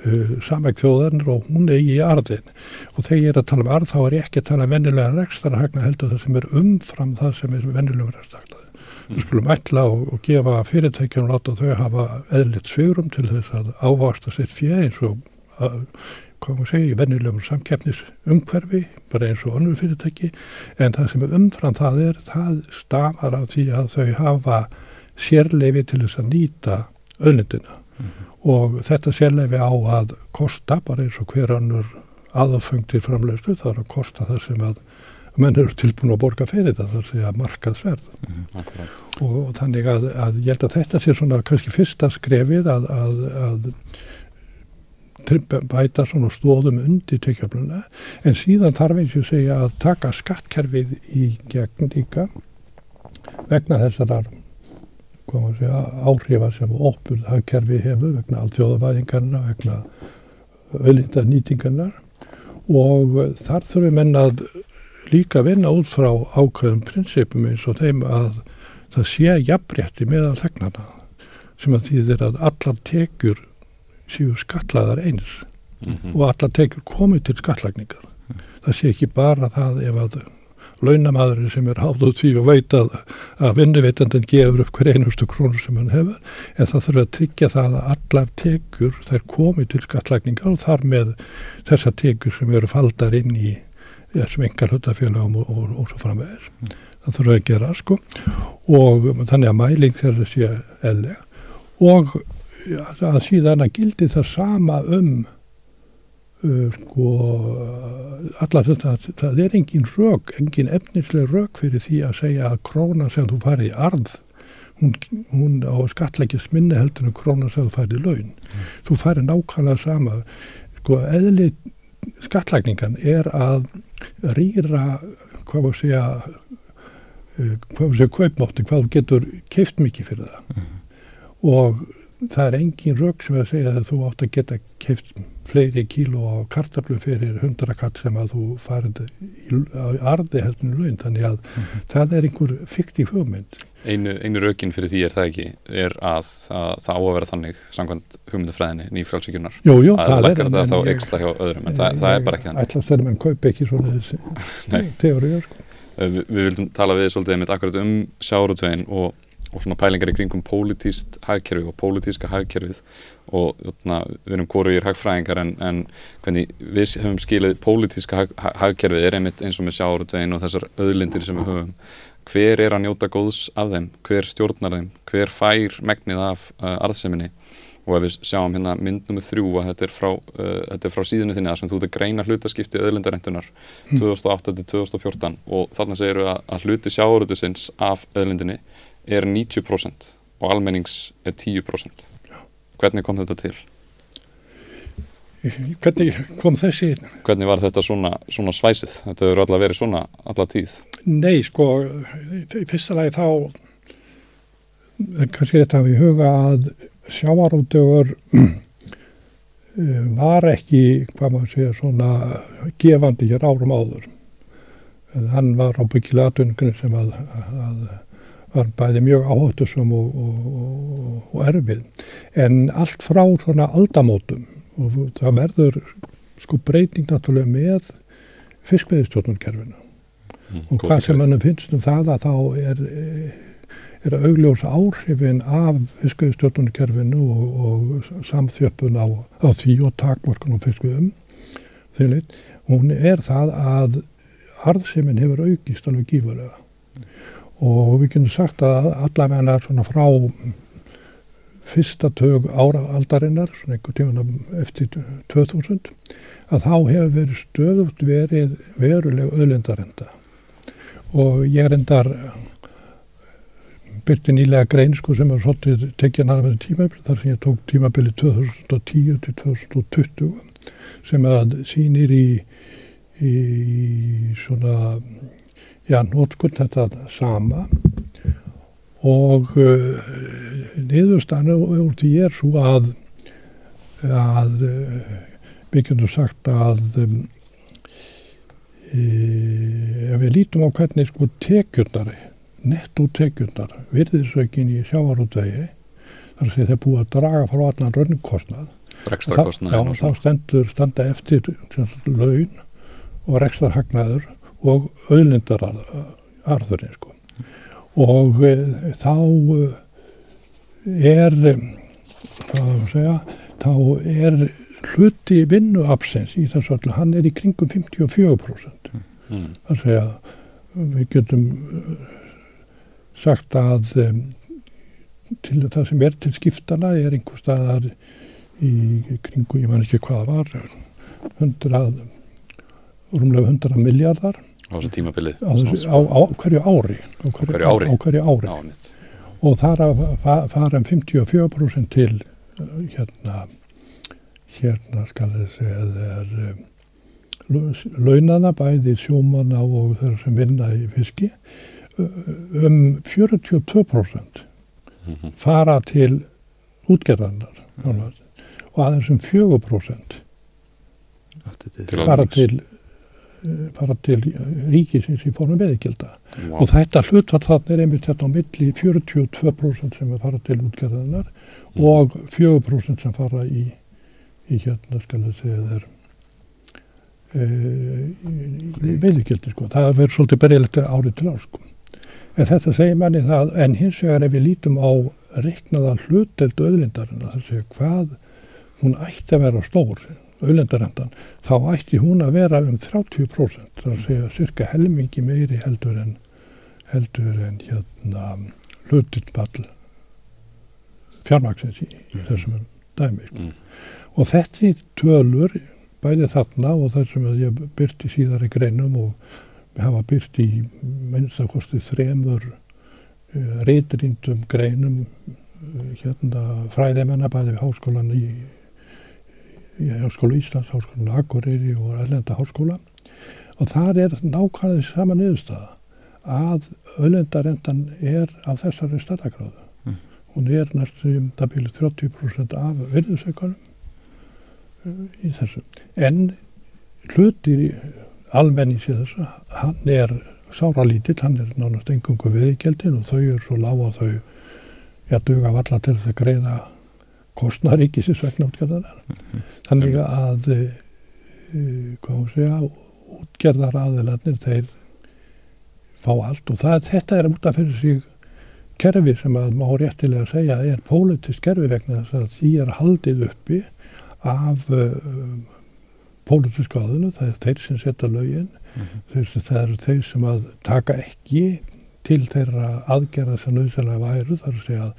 Speaker 2: uh, samegn þjóðarinnar og hún eigi í arðin og þegar ég er að tala um arð þá er ég ekki að tala um vennilega rekstarhagna heldur það sem er umfram það sem er vennilega rekstarhagna. Mm. Við skulum ætla og, og gefa fyrirtækjum og láta þau hafa eðlitt svögrum til þess að ávasta sitt fjö eins og að hvað maður segja, í vennilegum samkeppnisumhverfi, bara eins og önnur fyrirtæki, en það sem umfram það er, það stafar af því að þau hafa sérleifi til þess að nýta öllindina mm -hmm. og þetta sérleifi á að kosta bara eins og hver önnur aðfeng til framlegslu það er að kosta það sem að menn eru tilbúin að borga fyrir það þar segja markaðsverð
Speaker 1: Akkurat.
Speaker 2: og, og þannig að, að ég held að þetta sé svona kannski fyrsta skrefið að, að, að bæta svona stóðum undir tekjafluna en síðan þarf eins og segja að taka skattkerfið í gegn líka vegna segja, áhrifa sem ópurð hagkerfi hefur vegna alþjóðavæðingarna, vegna auðlinda nýtingarnar og þar þurfum menn að líka vinna út frá ákveðum prinsipum eins og þeim að það sé jafnrétti meðal þegnana sem að þýðir að allar tekjur séu skatlaðar eins
Speaker 1: Mhm.
Speaker 2: og allar tekjur komið til skattlagningar. Það sé ekki bara það ef að launamaðurinn sem er hátt út því og veit að, að vinnuveitandin gefur upp hver einustu krónu sem hann hefur en það þurfa að tryggja það að allar tekjur þær komið til skattlagningar og þar með þessar tekjur sem eru faldar inn í þessum engar hlutafélagum og, og, og svo framvegir. Það þurfa að gera sko og þannig að mæling þeirra sé eðlega og að, að síðan að gildi það sama um uh, sko allar þetta, það er engin rök, engin efnisleg rök fyrir því að segja að króna sem þú farið í arð hún, hún á skatleikis minni heldur en króna sem þú farið í laun. Þú farið nákvæmlega sama. Sko eðli skatlækningan er að rýra hvað að segja uh, hvað að segja kaupmátti, hvað þú getur keift mikið fyrir það. Og það er engin rauk sem að segja að þú átt að geta keift fleiri kíló á kartablu fyrir hundrakatt sem að þú farið í, á arði heldur en laun. Þannig að það er einhver fiktíf hugmynd.
Speaker 1: Einu, einu rökin fyrir því er það ekki er að, að það á að vera þannig samkvæmt hugmyndafræðinni nýfrálsíkjunar
Speaker 2: Jú, jú,
Speaker 1: að
Speaker 2: það er
Speaker 1: lækkar það
Speaker 2: en
Speaker 1: þá
Speaker 2: ég-
Speaker 1: öðrum en það, það er bara ekki þannig.
Speaker 2: Ætla að stæðum en kaup ekki svona þessi teóriða sko.
Speaker 1: Við, við vildum tala við svolítið um sjárutvegin og, og svona pælingar í kringum pólitíst hagkerfi og pólitíska hagkerfið og þarna, við erum hvoru í hagfræðingar en, en hvernig við höfum skilið pólitíska hag, ha- hagkerfið er einmitt eins og með sjárutvegin og þessar öðlindir sem við höfum. Hver er að njóta góðs af þeim? Hver stjórnar þeim, hver fær megnið af uh, arðseminni? Og ef við sjáum hérna mynd nummið þrjú að þetta er frá, uh, þetta er frá síðunni þinni að sem þú ert að greina hlutaskipti öðlindarentunar 2008 til 2014 og þarna segir við að, að hluti sjáuröldusins af öðlindinni er 90% og almennings er 10%. Hvernig kom þetta til?
Speaker 2: Hvernig kom þessi
Speaker 1: Hvernig var þetta svona, svona svæsið? Þetta hefur allavega verið svona alla tíð.
Speaker 2: Nei, sko, í fyrsta lagi þá er kannski rétt að hafa í huga að sjávarútögur var ekki, hvað maður segja, svona gefandi hér árum áður. En hann var á byggilega atvinningunum sem að, að var bæði mjög áhættusum og, og, og, og erfið. En allt frá svona aldamótum og það verður sko breyting náttúrulega með fiskveðistjórnarkerfinu
Speaker 1: Mm,
Speaker 2: og hvað sem mannum finnst um það að þá er, er að augljósa áhrifin af fiskveðstjórnunarkerfinu og, og samþjöppun á, á því og takmörkunum fiskveðum hún er það að arðsemin hefur aukist alveg gífurlega og við getum sagt að allavega svona frá fyrsta tög ára aldarinnar, svona einhver tíman eftir 2000, að þá hefur verið stöðugt verið veruleg öðlindarenda og ég reyndar byrti nýlega grein sko sem er svolítið tekið með tímabili þar sem ég tók tímabili 2010 til 2020 sem að sýnir í, í svona já, nótskund þetta sama. Og uh, niðurstanu úr því er svo að að uh, við getum sagt að um, e, ef við lítum á hvernig sko tekjundar netto tekjundar virðisaukin í sjávarútvegi þar sem þeir búið að draga frá allan
Speaker 1: og
Speaker 2: þá stendur standa eftir laun og rekstarhagnaður og auðlindar arðurinn sko. og e, þá e, er e, að segja þá er hluti vinnuapsins í þessu öllu, hann er í kringum 54%
Speaker 1: Mm.
Speaker 2: að segja við getum eh, sagt að til það sem er til skiptana er einhver staðar í kringu, ég man ekki hvað það var 100 rúmlega 100 miljardar
Speaker 1: á þessu tímabilið
Speaker 2: á, á, á hverju ári á hverju,
Speaker 1: hverju ári.
Speaker 2: á hverju ári.
Speaker 1: Já,
Speaker 2: og þar að fa- fara um 54% til uh, hérna hérna skal þess eða er um, launana bæði sjómanna og þeirra sem vinna í fiski uh, um 42%
Speaker 1: Mhm.
Speaker 2: fara til útgerðarnar og aðeins um 4%
Speaker 3: Aftur til
Speaker 1: Til
Speaker 3: því.
Speaker 2: fara til fara til ríkisins í formu veðigilda
Speaker 1: Vá.
Speaker 2: og þetta hlutfall þarna er einmitt þetta á milli 42% sem fara til útgerðarnar
Speaker 1: Mhm.
Speaker 2: og 4% sem fara í, í hérna segja þeir e, veðugildi sko. það verður svolítið berjilegt árið til ár sko. en þetta segir manni það en hins vegar ef við lítum á reiknaða hluteld auðlindarinn það segja hvað hún ætti að vera stór auðlindarendan þá ætti hún að vera um 30% það er að segja cirka helmingi meiri heldur en heldur en hérna hlutildpall fjármaksins í, í þessum dæmi.
Speaker 1: Mm.
Speaker 2: og þetta tölur bæði þarna og það sem ég byrti síðar í greinum og hafa byrt í minnstakosti þremur uh, reytrindum greinum uh, hérna fræðimennar bæði við háskólan í, í Háskóla Íslands, Háskólan Akureyri og Erlenda Háskóla og þar er nákvæmlega sama niðurstaða að ölendarendan er af þessari stærðagráðu.
Speaker 3: Mm.
Speaker 2: Hún er næstum byrju 30% af virðusaukanum uh, í þessu. En hlutir almennis í þessu, hann er sáralítill, hann er nánast engungu viðgjeldin og þau eru svo lága að þau já, duga valla til þess að greiða kostnaríkisins vegna útgerðanar. Þannig að uh, hvað hún segja, útgerðar aðilarnir þeir fá allt. Og það, þetta er út af fyrir sig kerfi sem að má réttilega segja er pólitist kerfi vegna þess að því er haldið uppi af uh, pólitísku aðinu, það er þeir sem setja lögin,
Speaker 3: Mhm.
Speaker 2: þeir, það eru þeir sem að taka ekki til þeirra aðgerða sem nöðsynlega væru, þar að segja að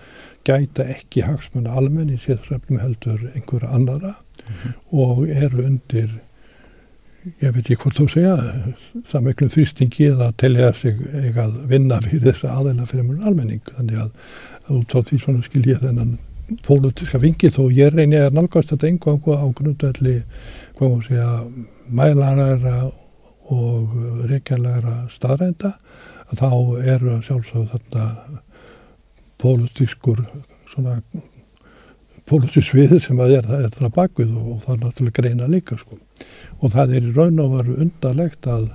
Speaker 2: gæta ekki hagsmunna almenn í séðsöfnum heldur einhverja annara og eru undir ég veit ekki hvort þú segja samiklum þrýstingi eða telja sig eiga að vinna fyrir þessa aðeina fyrir mjög almenning. Þannig að, að út á því svona skil ég þennan pólitíska vingi þó ég reyni að nálgast þetta einhvað á grundvelli hvað maður segja mælaræra og reykjanlegra staðrænda að þá eru sjálfsögð þarna pólitískur svona pólitísk sviði sem að er, er það bakvið og, og það er náttúrulega greina líka sko. og það er í raun og veru undarlegt að,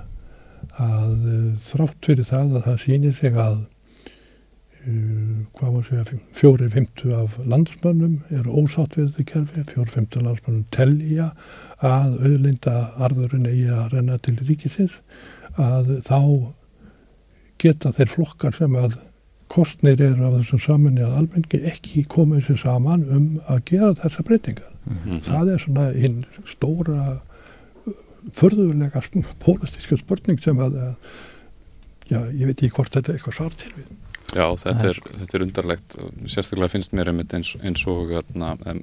Speaker 2: að eh, þrátt fyrir það að það sýnir sig að uh, hvað maður segja fjóri fymtu af landsmönnum eru ósátt við þetta kerfi, fjóri fymtu landsmönnum telja að auðlinda arðurinn eigi að renna til ríkisins að þá geta þeir flokkar sem að kostnir eru af þessum saminni að almenningi ekki komið sér saman um að gera þessa breytingar.
Speaker 1: Mhm.
Speaker 2: Það er svona hinn stóra förðulega pólitíska spurning sem að eh, já, ég veit ekki hvort þetta er eitthvað svar til við.
Speaker 1: Já, þetta er, þetta er undarlegt. Sérstaklega finnst mér einmitt eins, eins og atna, um,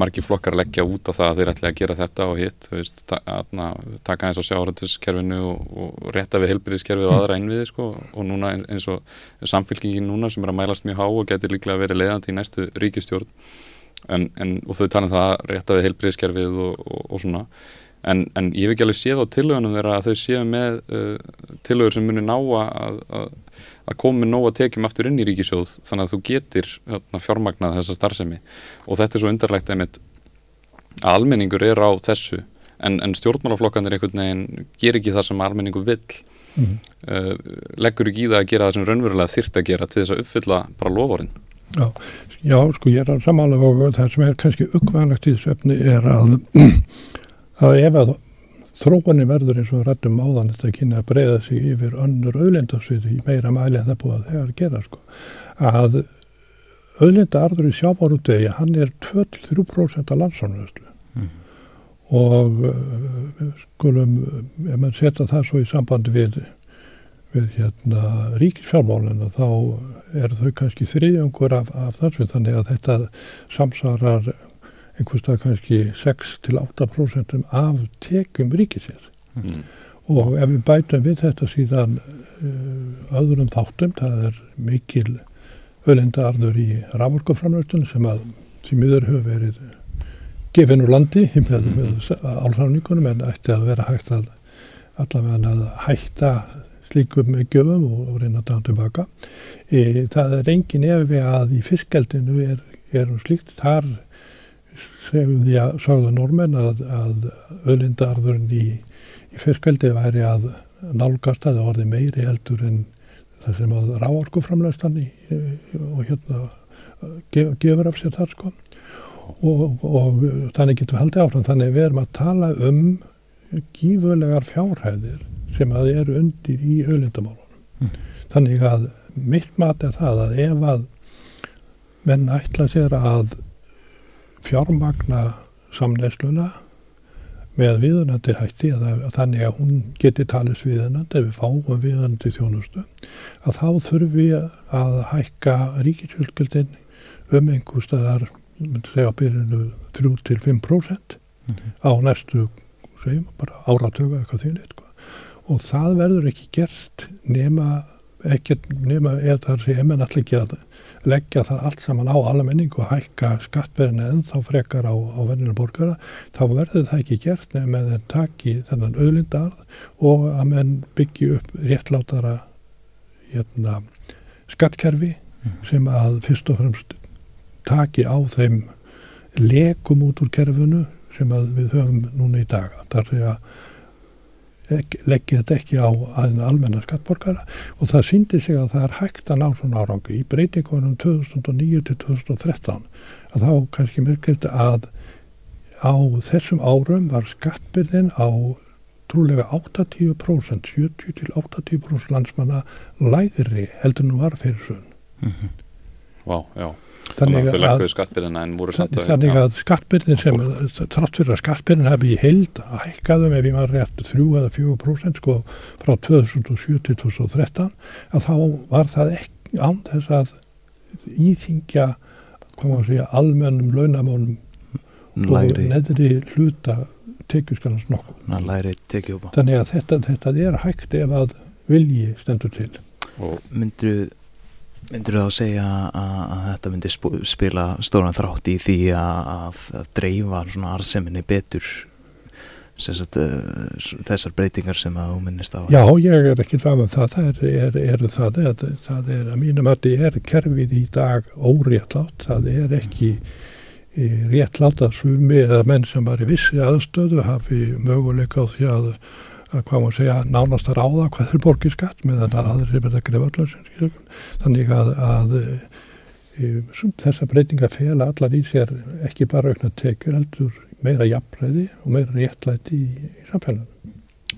Speaker 1: margi flokkar leggja út á það að þeir ætla að gera þetta og hitt veist, atna, taka eins á sjáratuskerfinu og, og rétta við helbriðiskerfið og aðra innviði sko, og núna eins og samfélkingin núna sem er að mælast mjög há og getur líklega verið leiðandi í næstu ríkistjórn en, en, og þau tala um það að rétta við helbriðiskerfið og, og, og svona. En, en ég hef ekki alveg séð á tillögunum þeirra að þau séu með uh, tillögur sem muni ná að, að, að koma með nóga tekjum aftur inn í ríkisjóð þannig að þú getur hérna, fjármagnað þessa starfsemi. Og þetta er svo undarlegt einmitt að almenningur er á þessu en, en stjórnmálaflokkanir einhvern veginn ger ekki það sem almenningur vill.
Speaker 2: Mm.
Speaker 1: uh, leggur ekki í það að gera það sem raunverulega þyrft að gera til þess að uppfylla bara loforinn
Speaker 2: Já, já, sko ég er að samanlega og það sem er kannski ukkvæðanlegt í þessu efni er að, að ef að þróunni verður eins og rættum áðan þetta kynna að breyða sig yfir önnur auðlindasvið í meira mæli en það búið að þegar gera sko, að auðlinda arður í sjávarútegi hann er 2-3% af landsánuðslu
Speaker 3: Mhm.
Speaker 2: og uh, skulum, ef maður setja það svo í sambandi við við hérna ríkisfjármálinu þá eru þau kannski þriðjöngur af, af þessu þannig að þetta samsvarar einhvers dag kannski 6-8% af tekjum ríkisins
Speaker 1: mm.
Speaker 2: og ef við bætum við þetta síðan uh, öðrum þáttum, það er mikil ölindarður í raforkuframlöftunum sem að því miður hefur verið gefin úr landi með, með álsafningunum en ætti að vera hægt að allavega að hætta slíkum göfum og, reyna að dána tilbaka. E, það er engin efi að í fiskaldinu er, er slíkt þar sagða normen að, að ölindarðurinn í, í fiskaldi væri að nálgast að það orði meiri heldur en það sem að ráorku framlæstan og hérna gef, gefur af sér þar sko. Og, og þannig getum við haldið áfram. Þannig við erum að tala um gífurlegar fjárhæðir sem að eru undir í öllindamálunum mm. þannig að mitt mat er það að ef að menn ætla sér að fjármagna samnæsluna með viðunandi hætti að, þannig að hún geti talist viðunandi ef við fáum viðunandi þjónustu að þá þurfum við að hækka ríkisfjölskyldin um einhver staðar segja byrjunu 3-5% mm -hmm. á næstu segjum bara áratöga eitthvað þýnir sko. og það verður ekki gert nema ekki nema eða það sé ekki að leggja það allt saman á almenning og hækka skattverðina en þá frekar á, á verðinu borgara, þá verður það ekki gert nefn með en taki þennan auðlindar og að menn byggja upp réttlátara hérna, skattkerfi mm. sem að fyrst og fremst taki á þeim lekum út úr kerfinu sem við höfum núna í dag. Það er að leggja þetta ekki á aðeina almenna skattborgara. Og það síndi sig að það er hægt að ná svona árangu í breytingunum 2009 til 2013 að þá kannski myrkildi að á þessum árum var skattbyrðin á trúlega 80% 70 til 80% landsmanna lægri heldur nú var fyrir sunn
Speaker 1: mm -hmm. Vá, wow, já Þannig að,
Speaker 2: að, þannig að skattbyrðin sem þrátt fyrir að skattbyrðin hefði í heild að hækkaðum ef ég var rétt 3 eða 4% sko frá 2007 til 2013 að þá var það ekki án þess að íþingja koma að segja almennum launamónum og neðri hluta tekjuskanans nokkuð. Þannig að þetta, þetta er hægt ef að vilji stendur til.
Speaker 3: Og myndu Myndur þú þá segja að, að þetta myndi spila stóran þrátt í því að, að dreifa svona arseminni betur sagt, uh, þessar breytingar sem að þú minnist á?
Speaker 2: Já, ég er ekki fram með það, er, er, er það, er, það er að mínum að þetta er kerfið í dag óréttlátt, það er ekki réttlátt að sumi eða menn sem var í vissi aðstöðu hafi möguleika á því að að hvað maður segja nánast að ráða hvað þeir borgir skatt meðan að aðrir verða að grefa allar þannig að, að e, þessa breytinga fela allar í sér ekki bara aukna tekjur heldur meira jafnræði og meira réttlæti í, í samfélaginu.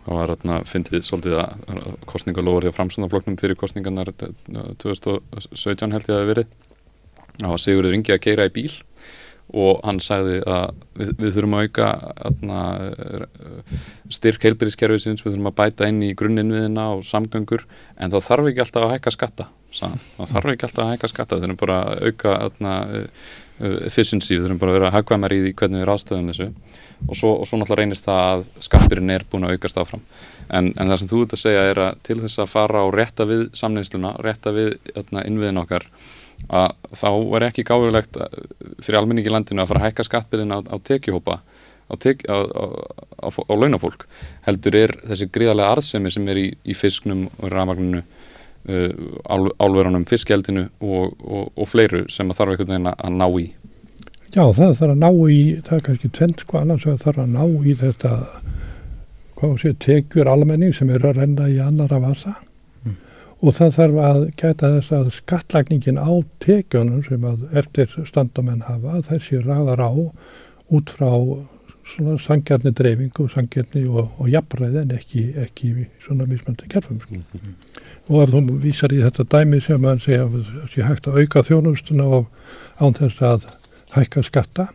Speaker 1: Það var hérna, fyndið svolítið að kostningalofur því að framsöndarfloknum fyrir kostningarnar 2017 held ég að það verið. Það var Sigurður Ingi að keira í bíl og hann sagði að við, við þurfum að auka atna, styrk heilbyrðiskerfisins, við þurfum að bæta inn í grunninviðina og samgöngur en þá þarf ekki alltaf að hækka skatta þá þarf ekki alltaf að hækka skatta, við þurfum bara að auka atna, efficiency, við þurfum bara að vera hækvæmar í því hvernig við ráðstöðum þessu. Og svo, og svo náttúrulega reynist það að skattbyrjun er búin að aukast áfram. En, en það sem þú ert að segja er að til þess að fara og rétta við samneinsluna, rétta við innviðin okkar að þá er ekki gáðulegt fyrir almenningi landinu að fara að hækka skattbyrðin á, á tekjuhópa á, tek, á, á launafólk. Heldur er þessi gríðarlega arðsemi sem er í, í fisknum og rafmagninu uh, álverðunum, fiskjeldinu og, og, og fleiru sem að þarf einhvern veginn að ná í.
Speaker 2: Já það þarf að ná í það er kannski tvent sko annars að þarf að ná í þetta sé tekjur almenning sem eru að renna í annara vasa og það þarf að gæta þess að skattlagningin á tekjunum sem eftir standamenn hafa þær sé ræðar á út frá sangjarni dreifingu sangjarni og, og jafnræði en ekki, ekki svona mismöndi kerfum mm -hmm. og ef þú vísar í þetta dæmi sem að segja að það sé hægt að auka þjónustuna og án þess að hækka skatta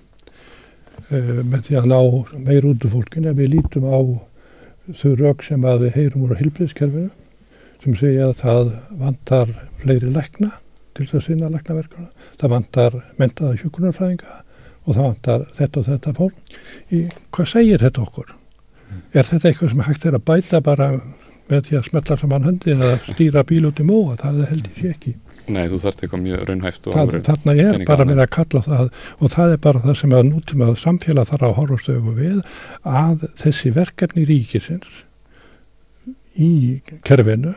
Speaker 2: uh, með því að ná meir út af fólkin ef við lítum á þau rauk sem að við heyrum úr hilbriðskerfinu sem segja að það vantar fleiri lækna til þess að sinna læknaverkuna, það vantar mentaða hjókunarfræðinga og það vantar þetta og þetta fólk. Í, hvað segir þetta okkur? er þetta eitthvað sem hægt er að bæta bara með því að smetla saman höndi eða stýra bíl út í móa, það held ég sé ekki
Speaker 1: Nei, þú þarft eitthvað mjög raunhæft
Speaker 2: það, Þarna er bara með að kalla það og það er bara það sem að nútíma samfélag þarf að horfa stöfu við að þessi verkefni ríkisins í kerfinu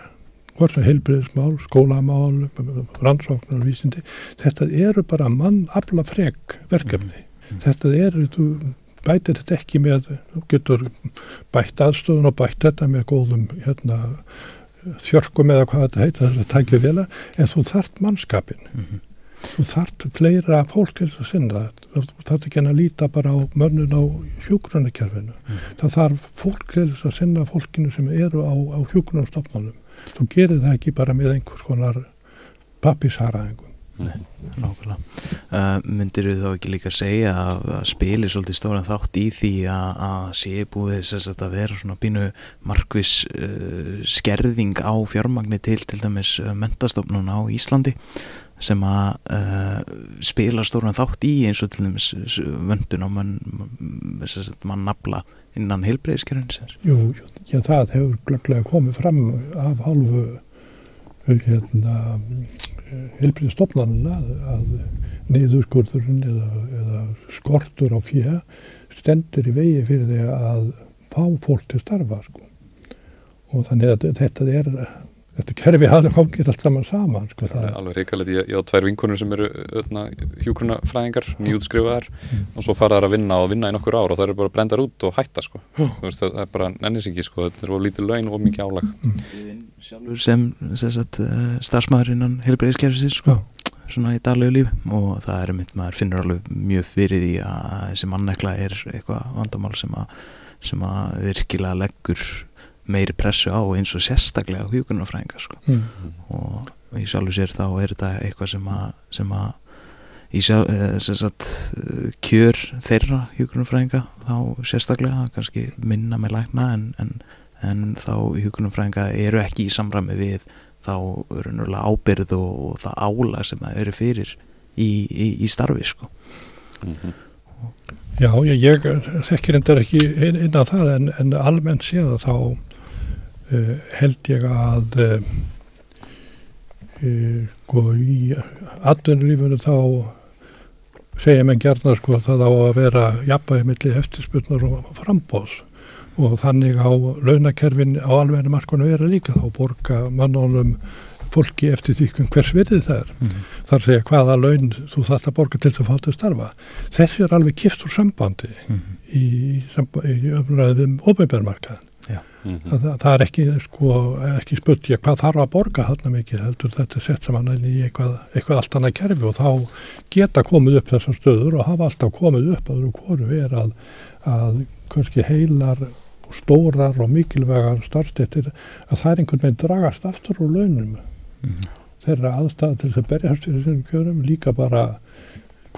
Speaker 2: hvort sem heilbriðismál, skólamál rannsóknar vísindi þetta eru bara mann afla frek verkefni, mm. þetta eru þú bætir þetta ekki með þú getur bætt aðstofun og bætt þetta með góðum hérna þjörgum eða hvað þetta heitir þess að tækja vel en þú þart mannskapin mm -hmm. þú þart fleira fólk til þess að sinna þú þart ekki að líta bara á mönnun á hjógrunarkerfinu mm -hmm. það þarf fólk til þess að sinna fólkinu sem eru á, á hjógrunarstofnunum þú gerir það ekki bara með einhvers konar pappisaraðingum
Speaker 3: Nei, nákvæmlega. Uh, myndir við þá ekki líka segja að, spili svolítið stóran þátt í því að sé búið þess að vera svona bínu markvis uh, skerðing á fjármagnir til til dæmis uh, mentastofnun á Íslandi sem að uh, spila stóran þátt í eins og til dæmis vöndun á mann mann nafla innan heilbreyðiskerðin
Speaker 2: Jú, já það hefur glögglega komið fram af hálfu hérna helbriðstofnanina að niðurskurðurinn eða, eða skortur á fjö stendur í vegi fyrir því að fá fólk til starfa sko. og þannig að þetta er þetta kerfi hafði fangið allt saman saman sko,
Speaker 1: það er alveg reikalegt, ég, ég á tvær vinkonur sem eru hjúgrunafræðingar nýjútskrifaðar mm. og svo faraðar að vinna og vinna í nokkur ár og það eru bara brendar út og hætta sko. mm. veist, það er bara nennisingi sko. þetta er lítið laun og mikið álag mm
Speaker 3: sjálfur sem, sem sagt, eh, starfsmæður innan heilbreyðiskerfisins sko, svona í daglegu líf og það er mynd, maður finnur alveg mjög fyrir því að þessi mannekla er eitthvað vandamál sem að, sem að virkilega leggur meiri pressu á eins og sérstaklega hjókunarfræðinga sko. mm. og í sjálfu sér þá er þetta eitthvað sem að, sem að í sjálf, eh, sagt, kjör þeirra hjókunarfræðinga þá sérstaklega kannski minna með lækna en, en en þá hjókunumfræðinga eru ekki í samræmi við þá ábyrð og, og það ála sem það eru fyrir í, í, í starfi sko. mm
Speaker 2: -hmm. Já, ég, ég þekkir endur ekki inn, inn á það en, en almennt séða þá uh, held ég að uh, uh, í atvinnulífunu þá segja mér gerna sko að það á að vera jafnvægi millir eftirspurnar og frambóðs og þannig á launakerfin á alvegna markonu vera líka. Þá borga mannónum fólki eftir því hvers verið það er. Mm -hmm. þar segja hvaða laun þú þarft að borga til þú fátt að starfa. Þessi er alveg kipt úr sambandi mm -hmm. í, í umræðum óbeigbjörnmarkaðin mm -hmm. það, það er ekki sko, ekki spurt ég hvað þarf að borga þarna mikið heldur þetta er sett saman í eitthvað, eitthvað allt annað kerfi og þá geta komið upp þessar stöður og hafa alltaf komið upp að þú hvoru er að, að kannski heilar og stórar og mikilvægar starfstettir að það er einhvern veginn dragast aftur úr launum mm -hmm. þeirra aðstæða til þess að berjast fyrir þessum kjörum líka bara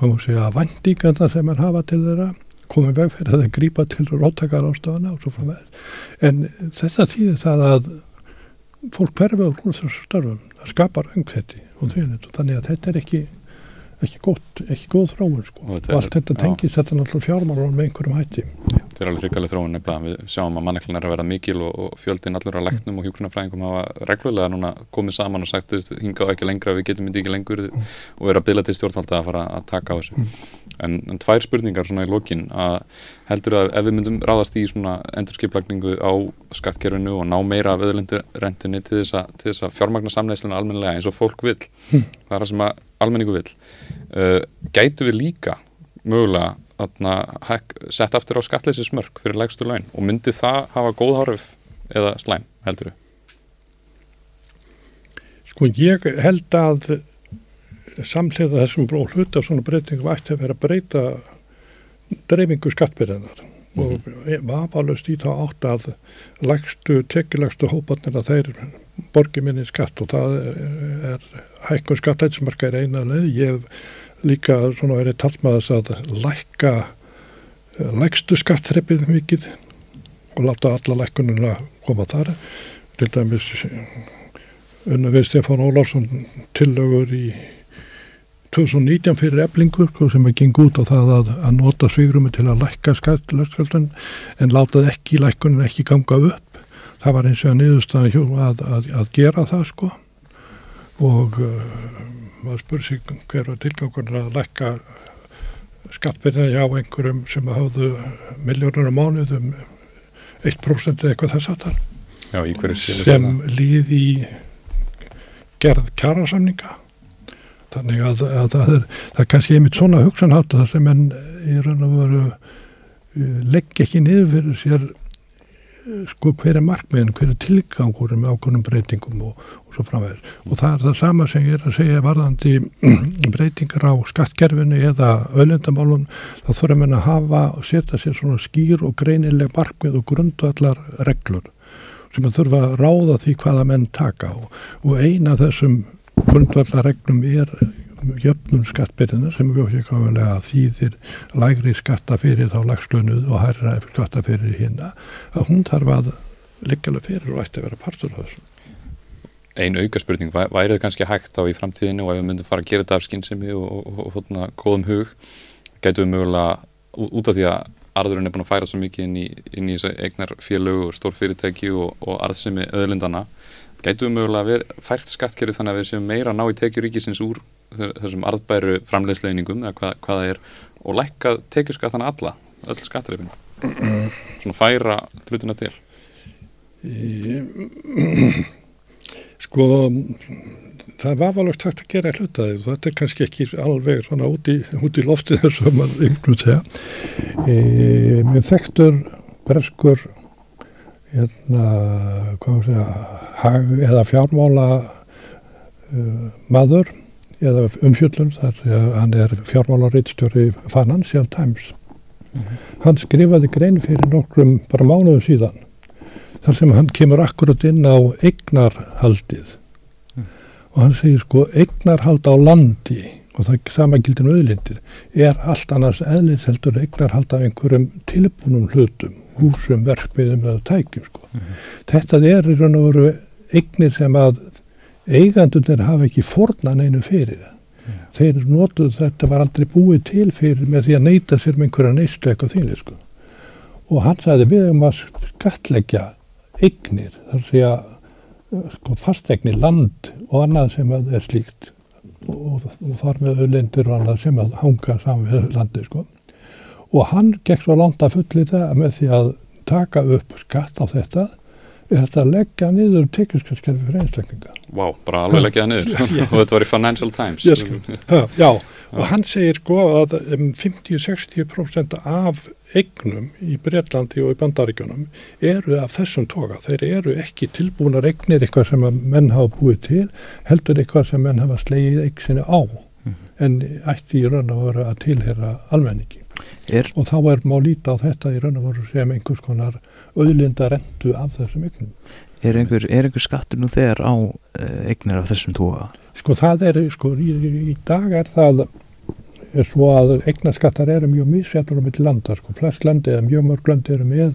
Speaker 2: maður segja vandíkanda sem er hafa til þeirra komið veg fyrir að það grýpa til róttakar ástafana og svo frá með en þetta þýðir það að fólk hverfa úr þessu starfum það skapar öngþetti og þannig að þetta er ekki ekki gott, ekki góð þróun sko. og, og allt þetta tengis þetta náttúrulega fjármálur með einhverjum hætti.
Speaker 1: Þetta er alveg hrikaleg þróun nefnilega, við sjáum að manneklun er að vera mikil og, og fjöldin allur að leknum og hjúkurnafræðingum hafa reglulega núna komið saman og sagt, hingað ekki lengra við getum þetta ekki lengur mm. og vera að bila til stjórnvalda að fara að taka á þessu. Mm. En, en tvær spurningar svona í lokin að heldur að ef við myndum ráðast í svona endurskiplagningu á skattkerfinu og ná meira af öðlendurentinni til þess að fjármagna samleislega almenlega eins og fólk vil, mm. það er það sem að almenningu vil uh, gætu við líka mögulega atna, sett aftur á skatleysismörk fyrir lægstu laun og myndi það hafa góð háruf eða slæm heldur við?
Speaker 2: Sko ég held að samlega þessum hluta svona breytingum ætti að vera að breyta dreifingu skattbyrðanar mm -hmm. og vafalust í þá átt að lægstu, tekilagstu hóparnir að þeir borgi minni skatt og það er hækkun skattætsmarka er eina leið. Ég hef líka svona verið talmaðis að lækka lækstu skattreppið mikið og láta alla lækkununa koma þar. Til dæmis unna við Stefán Ólarsson tillögur í 2019 fyrir eblingu sko, sem að geng út á það að, að nota svigrumi til að lækka skattlöfskjöldun en látað ekki lækkunin ekki ganga upp. Það var eins og niðurstaðan að, að, að gera það sko. Og uh, maður spurði sig hver var tilgangun að lækka skattbyrna hjá einhverjum sem hafðu miljónur á mánuðum 1% eða eitthvað þess að
Speaker 1: það
Speaker 2: sem líð í gerð kjærasamninga þannig að, að það er það er kannski einmitt svona hugsanhátt þar sem enn í raun og veru uh, leggja ekki niður fyrir sér uh, sko hver er markmiðin, hver er tilgangur með ákvönum breytingum og, og svo framvegir og það er það sama sem ég er að segja varðandi breytingar á skattgerfinu eða öllendamálun þá þurfum við að hafa og setja sér svona skýr og greinileg markmið og grundvallar reglur sem að þurfa að ráða því hvaða menn taka. Og, og eina þessum grundvallarregnum er jöfnum skattbyrjina sem komulega þýðir lægri skatta fyrir þá lagslönuð og hærra skatta fyrir hérna að hún þarf að leggjalega fyrir og ætti að vera partur af þessu.
Speaker 1: Einn auka spurning, værið kannski hægt á í framtíðinu og ef við myndum fara að gera þetta af skynsemi og, og, og, og hodna góðum hug, gætu við mögulega út af því að arðurinn er búin að færa svo mikið inn í, í eignar félög og stór fyrirtæki og arðsemi öðlindana Gætu mögulega fært skattkerfi þannig að við séum meira að ná í tekjuríkisins úr þessum arðbæru framleiðslegningum eða hvað, hvað það er og lækka tekjuskattana alla, öll skattarifin svona færa hlutina til.
Speaker 2: Sko það var valast hægt að gera hlutaði og þetta er kannski ekki alveg svona út í, út í loftið þess að maður yngnum segja e, Mér þekktur breskur hérna, hvað sé að, hag eða fjármála uh, maður eða umfjöllun þar hann er fjármálarriðstjóri Financial Times. Mm -hmm. Hann skrifaði grein fyrir nokkrum bara mánuðu síðan þar sem hann kemur akkurat inn á eignarhaldið mm. og hann segir sko eignarhald á landi og það sama gildin auðlindir er allt annars eðlisheldur eignarhald af einhverjum tilbúnum hlutum húsum, verkmiðum eða tækjum sko. Mm -hmm. Þetta er í raun og veru eignir sem að eigandunir hafa ekki fornan einu fyrir. Yeah. Þeir notuð þetta var aldrei búið til fyrir með því að neyta sér með einhverja neystu eitthvað þýli sko. Og hann sagði við um að skatleggja eignir, þar sé að sko fastegnir land og annað sem er slíkt og, og þar með auðlindir og annað sem hanga saman við landi sko og hann gekk svo langt að fullita með því að taka upp skatt á þetta er þetta að leggja niður tekjuskattskerfi fyrir einstaklinga.
Speaker 1: Vá, wow, bara alveg leggja það niður og þetta var í Financial Times.
Speaker 2: Yes, já, já, og hann segir sko að um 50-60% af eignum í Breitlandi og í Bandaríkjunum eru af þessum toga. Þeir eru ekki tilbúinar eignir eitthvað sem menn hafa búið til, heldur eitthvað sem menn hafa slegið eignsinni á, mm -hmm. en ætti í raun að vera að tilhera almenningi. Er, og þá er má líta á þetta í raun og voru sem einhvers konar auðlinda rendu af þessum eignum.
Speaker 3: Er einhver, er einhver skattur nú þegar á uh, eignir af þessum tóa?
Speaker 2: Sko það er, sko í, í dag er það er svo að eignarskattar eru mjög mísjættur á milli landa, sko flest landi eða mjög mörg landi eru með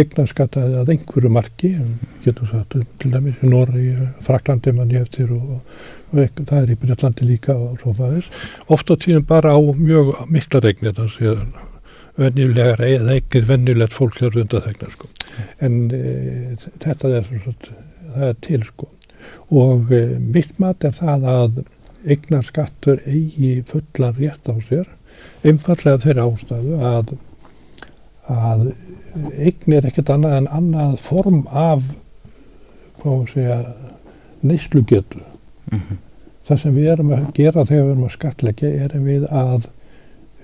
Speaker 2: eignarskattar að einhverju marki, getur sagt til dæmis í Norri, Fraklandi mann ég eftir og, og það er í Breitlandi líka og svo fæðis. Ofta tíðum bara á mjög mikla eignir það séðan venjulegar eða eignir venjulegt fólk þar undathegna sko. en e, þetta er, það er til sko og e, mitt mat er það að eignarskattur eigi fullan rétt á sér einfallega þeirra ástæðu að að eignir ekkert annað en annað form af hvað maður segja neyslugetu. Mm -hmm. það sem við erum að gera þegar við erum að skatleggja erum við að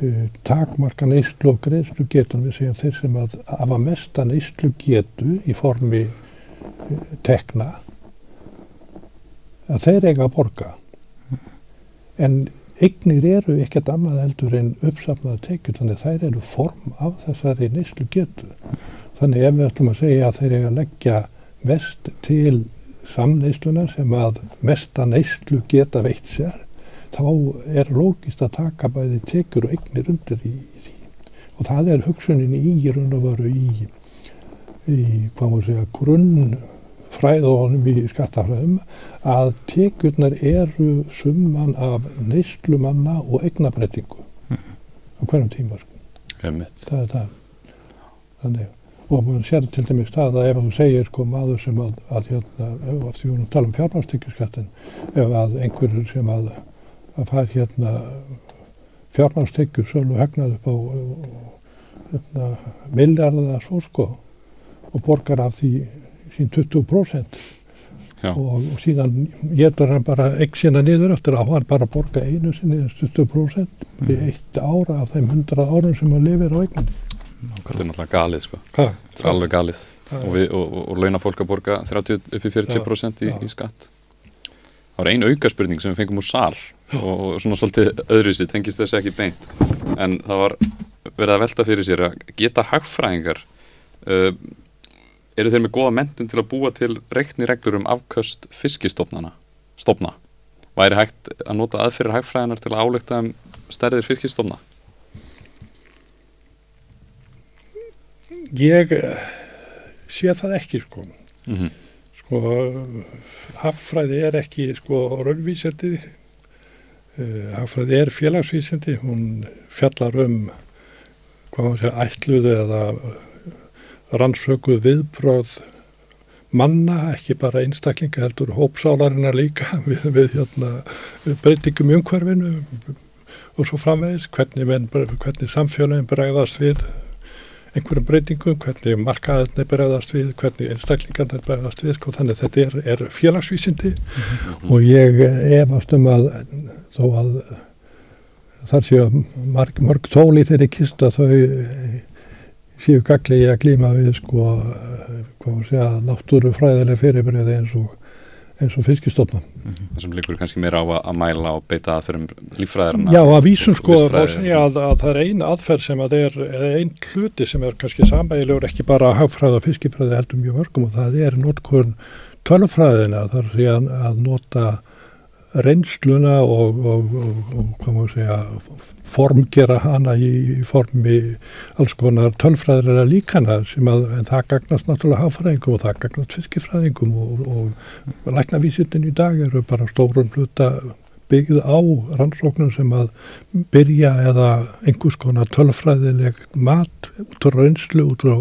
Speaker 2: uh, takmarka neyslu og greiðslu getur við segjum þeir sem að hafa mesta neyslu getu í formi uh, tekna að þeir eiga að borga en eignir eru ekkert annað heldur en uppsafnaða tekjur þannig þær eru form af þessari neyslu getu þannig ef við ætlum að segja að þeir eiga að leggja mest til samneysluna sem að mesta neyslu geta veitt sér þá er lógist að taka bæði tekur og eignir undir í, í því. Og það er hugsunin í raun og veru í, í hvað maður segja grunn fræða honum í skattafræðum að tekjurnar eru summan af neyslumanna og eignabrettingu á hverjum tíma sko. Það er það. Þannig og maður sér til dæmis það að ef þú segir sko maður sem að, að hérna, ef að því við erum að tala um fjármálstekjuskattin ef að einhverjur sem að, að fær hérna fjármálstekjur sölu hegnað upp á hérna, miljarða eða svo sko og borgar af því sín 20%
Speaker 1: Já.
Speaker 2: og, og síðan getur hann bara ekki sína niður eftir að hann bara borga einu sinni 20% í eitt ára af þeim 100 árum sem hann lifir á eigninni
Speaker 1: Þetta er náttúrulega galið sko.
Speaker 2: Ha,
Speaker 1: Þetta er alveg galið.
Speaker 2: Það
Speaker 1: Og, við, og, og, launa fólk að borga 30 upp í 40% í, í skatt. Það var ein auka spurning sem við fengum úr sal og, og svona svolítið öðruvísi tengist þessi ekki beint. En það var verið að velta fyrir sér að geta hagfræðingar uh, eru þeir með góða mentun til að búa til reikni reglur um afköst fiskistofnana stofna. Væri hægt að nota aðfyrir hagfræðinar til að álekta um stærðir fiskistofna?
Speaker 2: ég eh, sé það ekki sko
Speaker 1: Mm -hmm.
Speaker 2: sko haffræði er ekki sko raunvísindi uh, haffræði er félagsvísindi hún fjallar um hvað maður segja ætluðu eða rannsökuð viðbröð manna, ekki bara einstaklinga heldur hópsálarina líka við, við hérna, breytingum í umhverfinu og svo framvegis hvernig, menn, hvernig samfélagin bregðast við einhverjum breytingum, hvernig markaðarnir bregðast við, hvernig einstaklingarnir bregðast við, sko, þannig þetta er, er félagsvísindi. Og ég efast um að þó að þar séu marg, mörg tól í þeirri kist að þau séu gaglegi að glíma við sko, segja, náttúrufræðileg fyrirbreyði eins og eins og fiskistofna.
Speaker 1: Það sem liggur kannski meira á að, að mæla og beita það fyrir líffræðarna.
Speaker 2: Já, að vísum sko má að, að það er ein aðferð sem að er, eða ein hluti sem er kannski samægilegur ekki bara hagfræði og fiskifræði heldur mjög mörgum og það er notkurn tölfræðina þar sé að, að nota reynsluna og, og, og, og hvað maður segja formgera hana í, formi alls konar tölfræðilega líkana sem að það gagnast náttúrulega hagfræðingum og það gagnast fiskifræðingum og, og læknavísindin í dag eru bara stórun hluta byggð á rannsóknum sem að byrja eða einhvers konar tölfræðileg mat út á reynslu út á,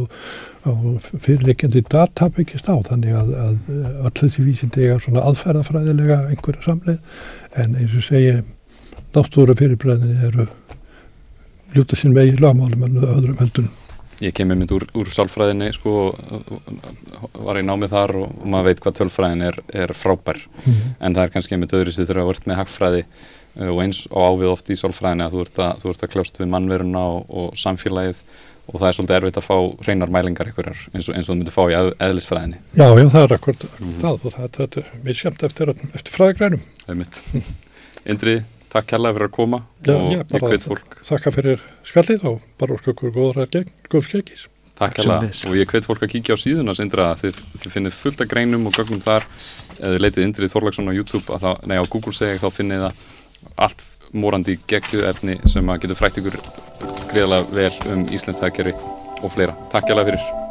Speaker 2: á fyrirleikjandi data byggist á. Þannig að, að öll þessi vísindi eiga svona aðferðafræðilega einhverja samleið. En eins og segi náttúru fyrirbræðinni eru ljúta sín vegi lagmálum en öðrum heldunum.
Speaker 1: Ég kem einmitt úr, úr sálfræðinni sko, var í námið þar og, og maður veit hvað tölfræðin er, er frábær
Speaker 2: Mm.
Speaker 1: en það er kannski einmitt öðru sér þegar að vart með hagfræði uh, og eins og ávið oft í sálfræðinni að þú ert að, þú ert að kljást við mannveruna og, og samfélagið og það er svolítið erfitt að fá hreinar mælingar einhverjar eins og, eins og þú myndir fá í eð, eðlisfræðinni
Speaker 2: Já, já, það er akkurat
Speaker 1: Mhm.
Speaker 2: það og það, það er misjamt eftir, eftir fræðigrænum.
Speaker 1: einmitt. Indri, takk kærlega fyrir að koma
Speaker 2: Já,
Speaker 1: og
Speaker 2: já,
Speaker 1: ég hveit fólk.
Speaker 2: Þakka fyrir skallið og bara okkur góðra gegn, góð skeggis.
Speaker 1: Takk hérlega og ég hvet fólk að kíkja á síðuna sindra. Þið, þið finnið fullt af greinum og gögnum þar. Eða leitið Indrið Þorlagsson á YouTube að það, nei á Google segja þá finnið það allt morandi geggjuð efni sem að getur frækt ykkur greiðlega vel um Íslands þakkjari og fleira. Takk hérlega fyrir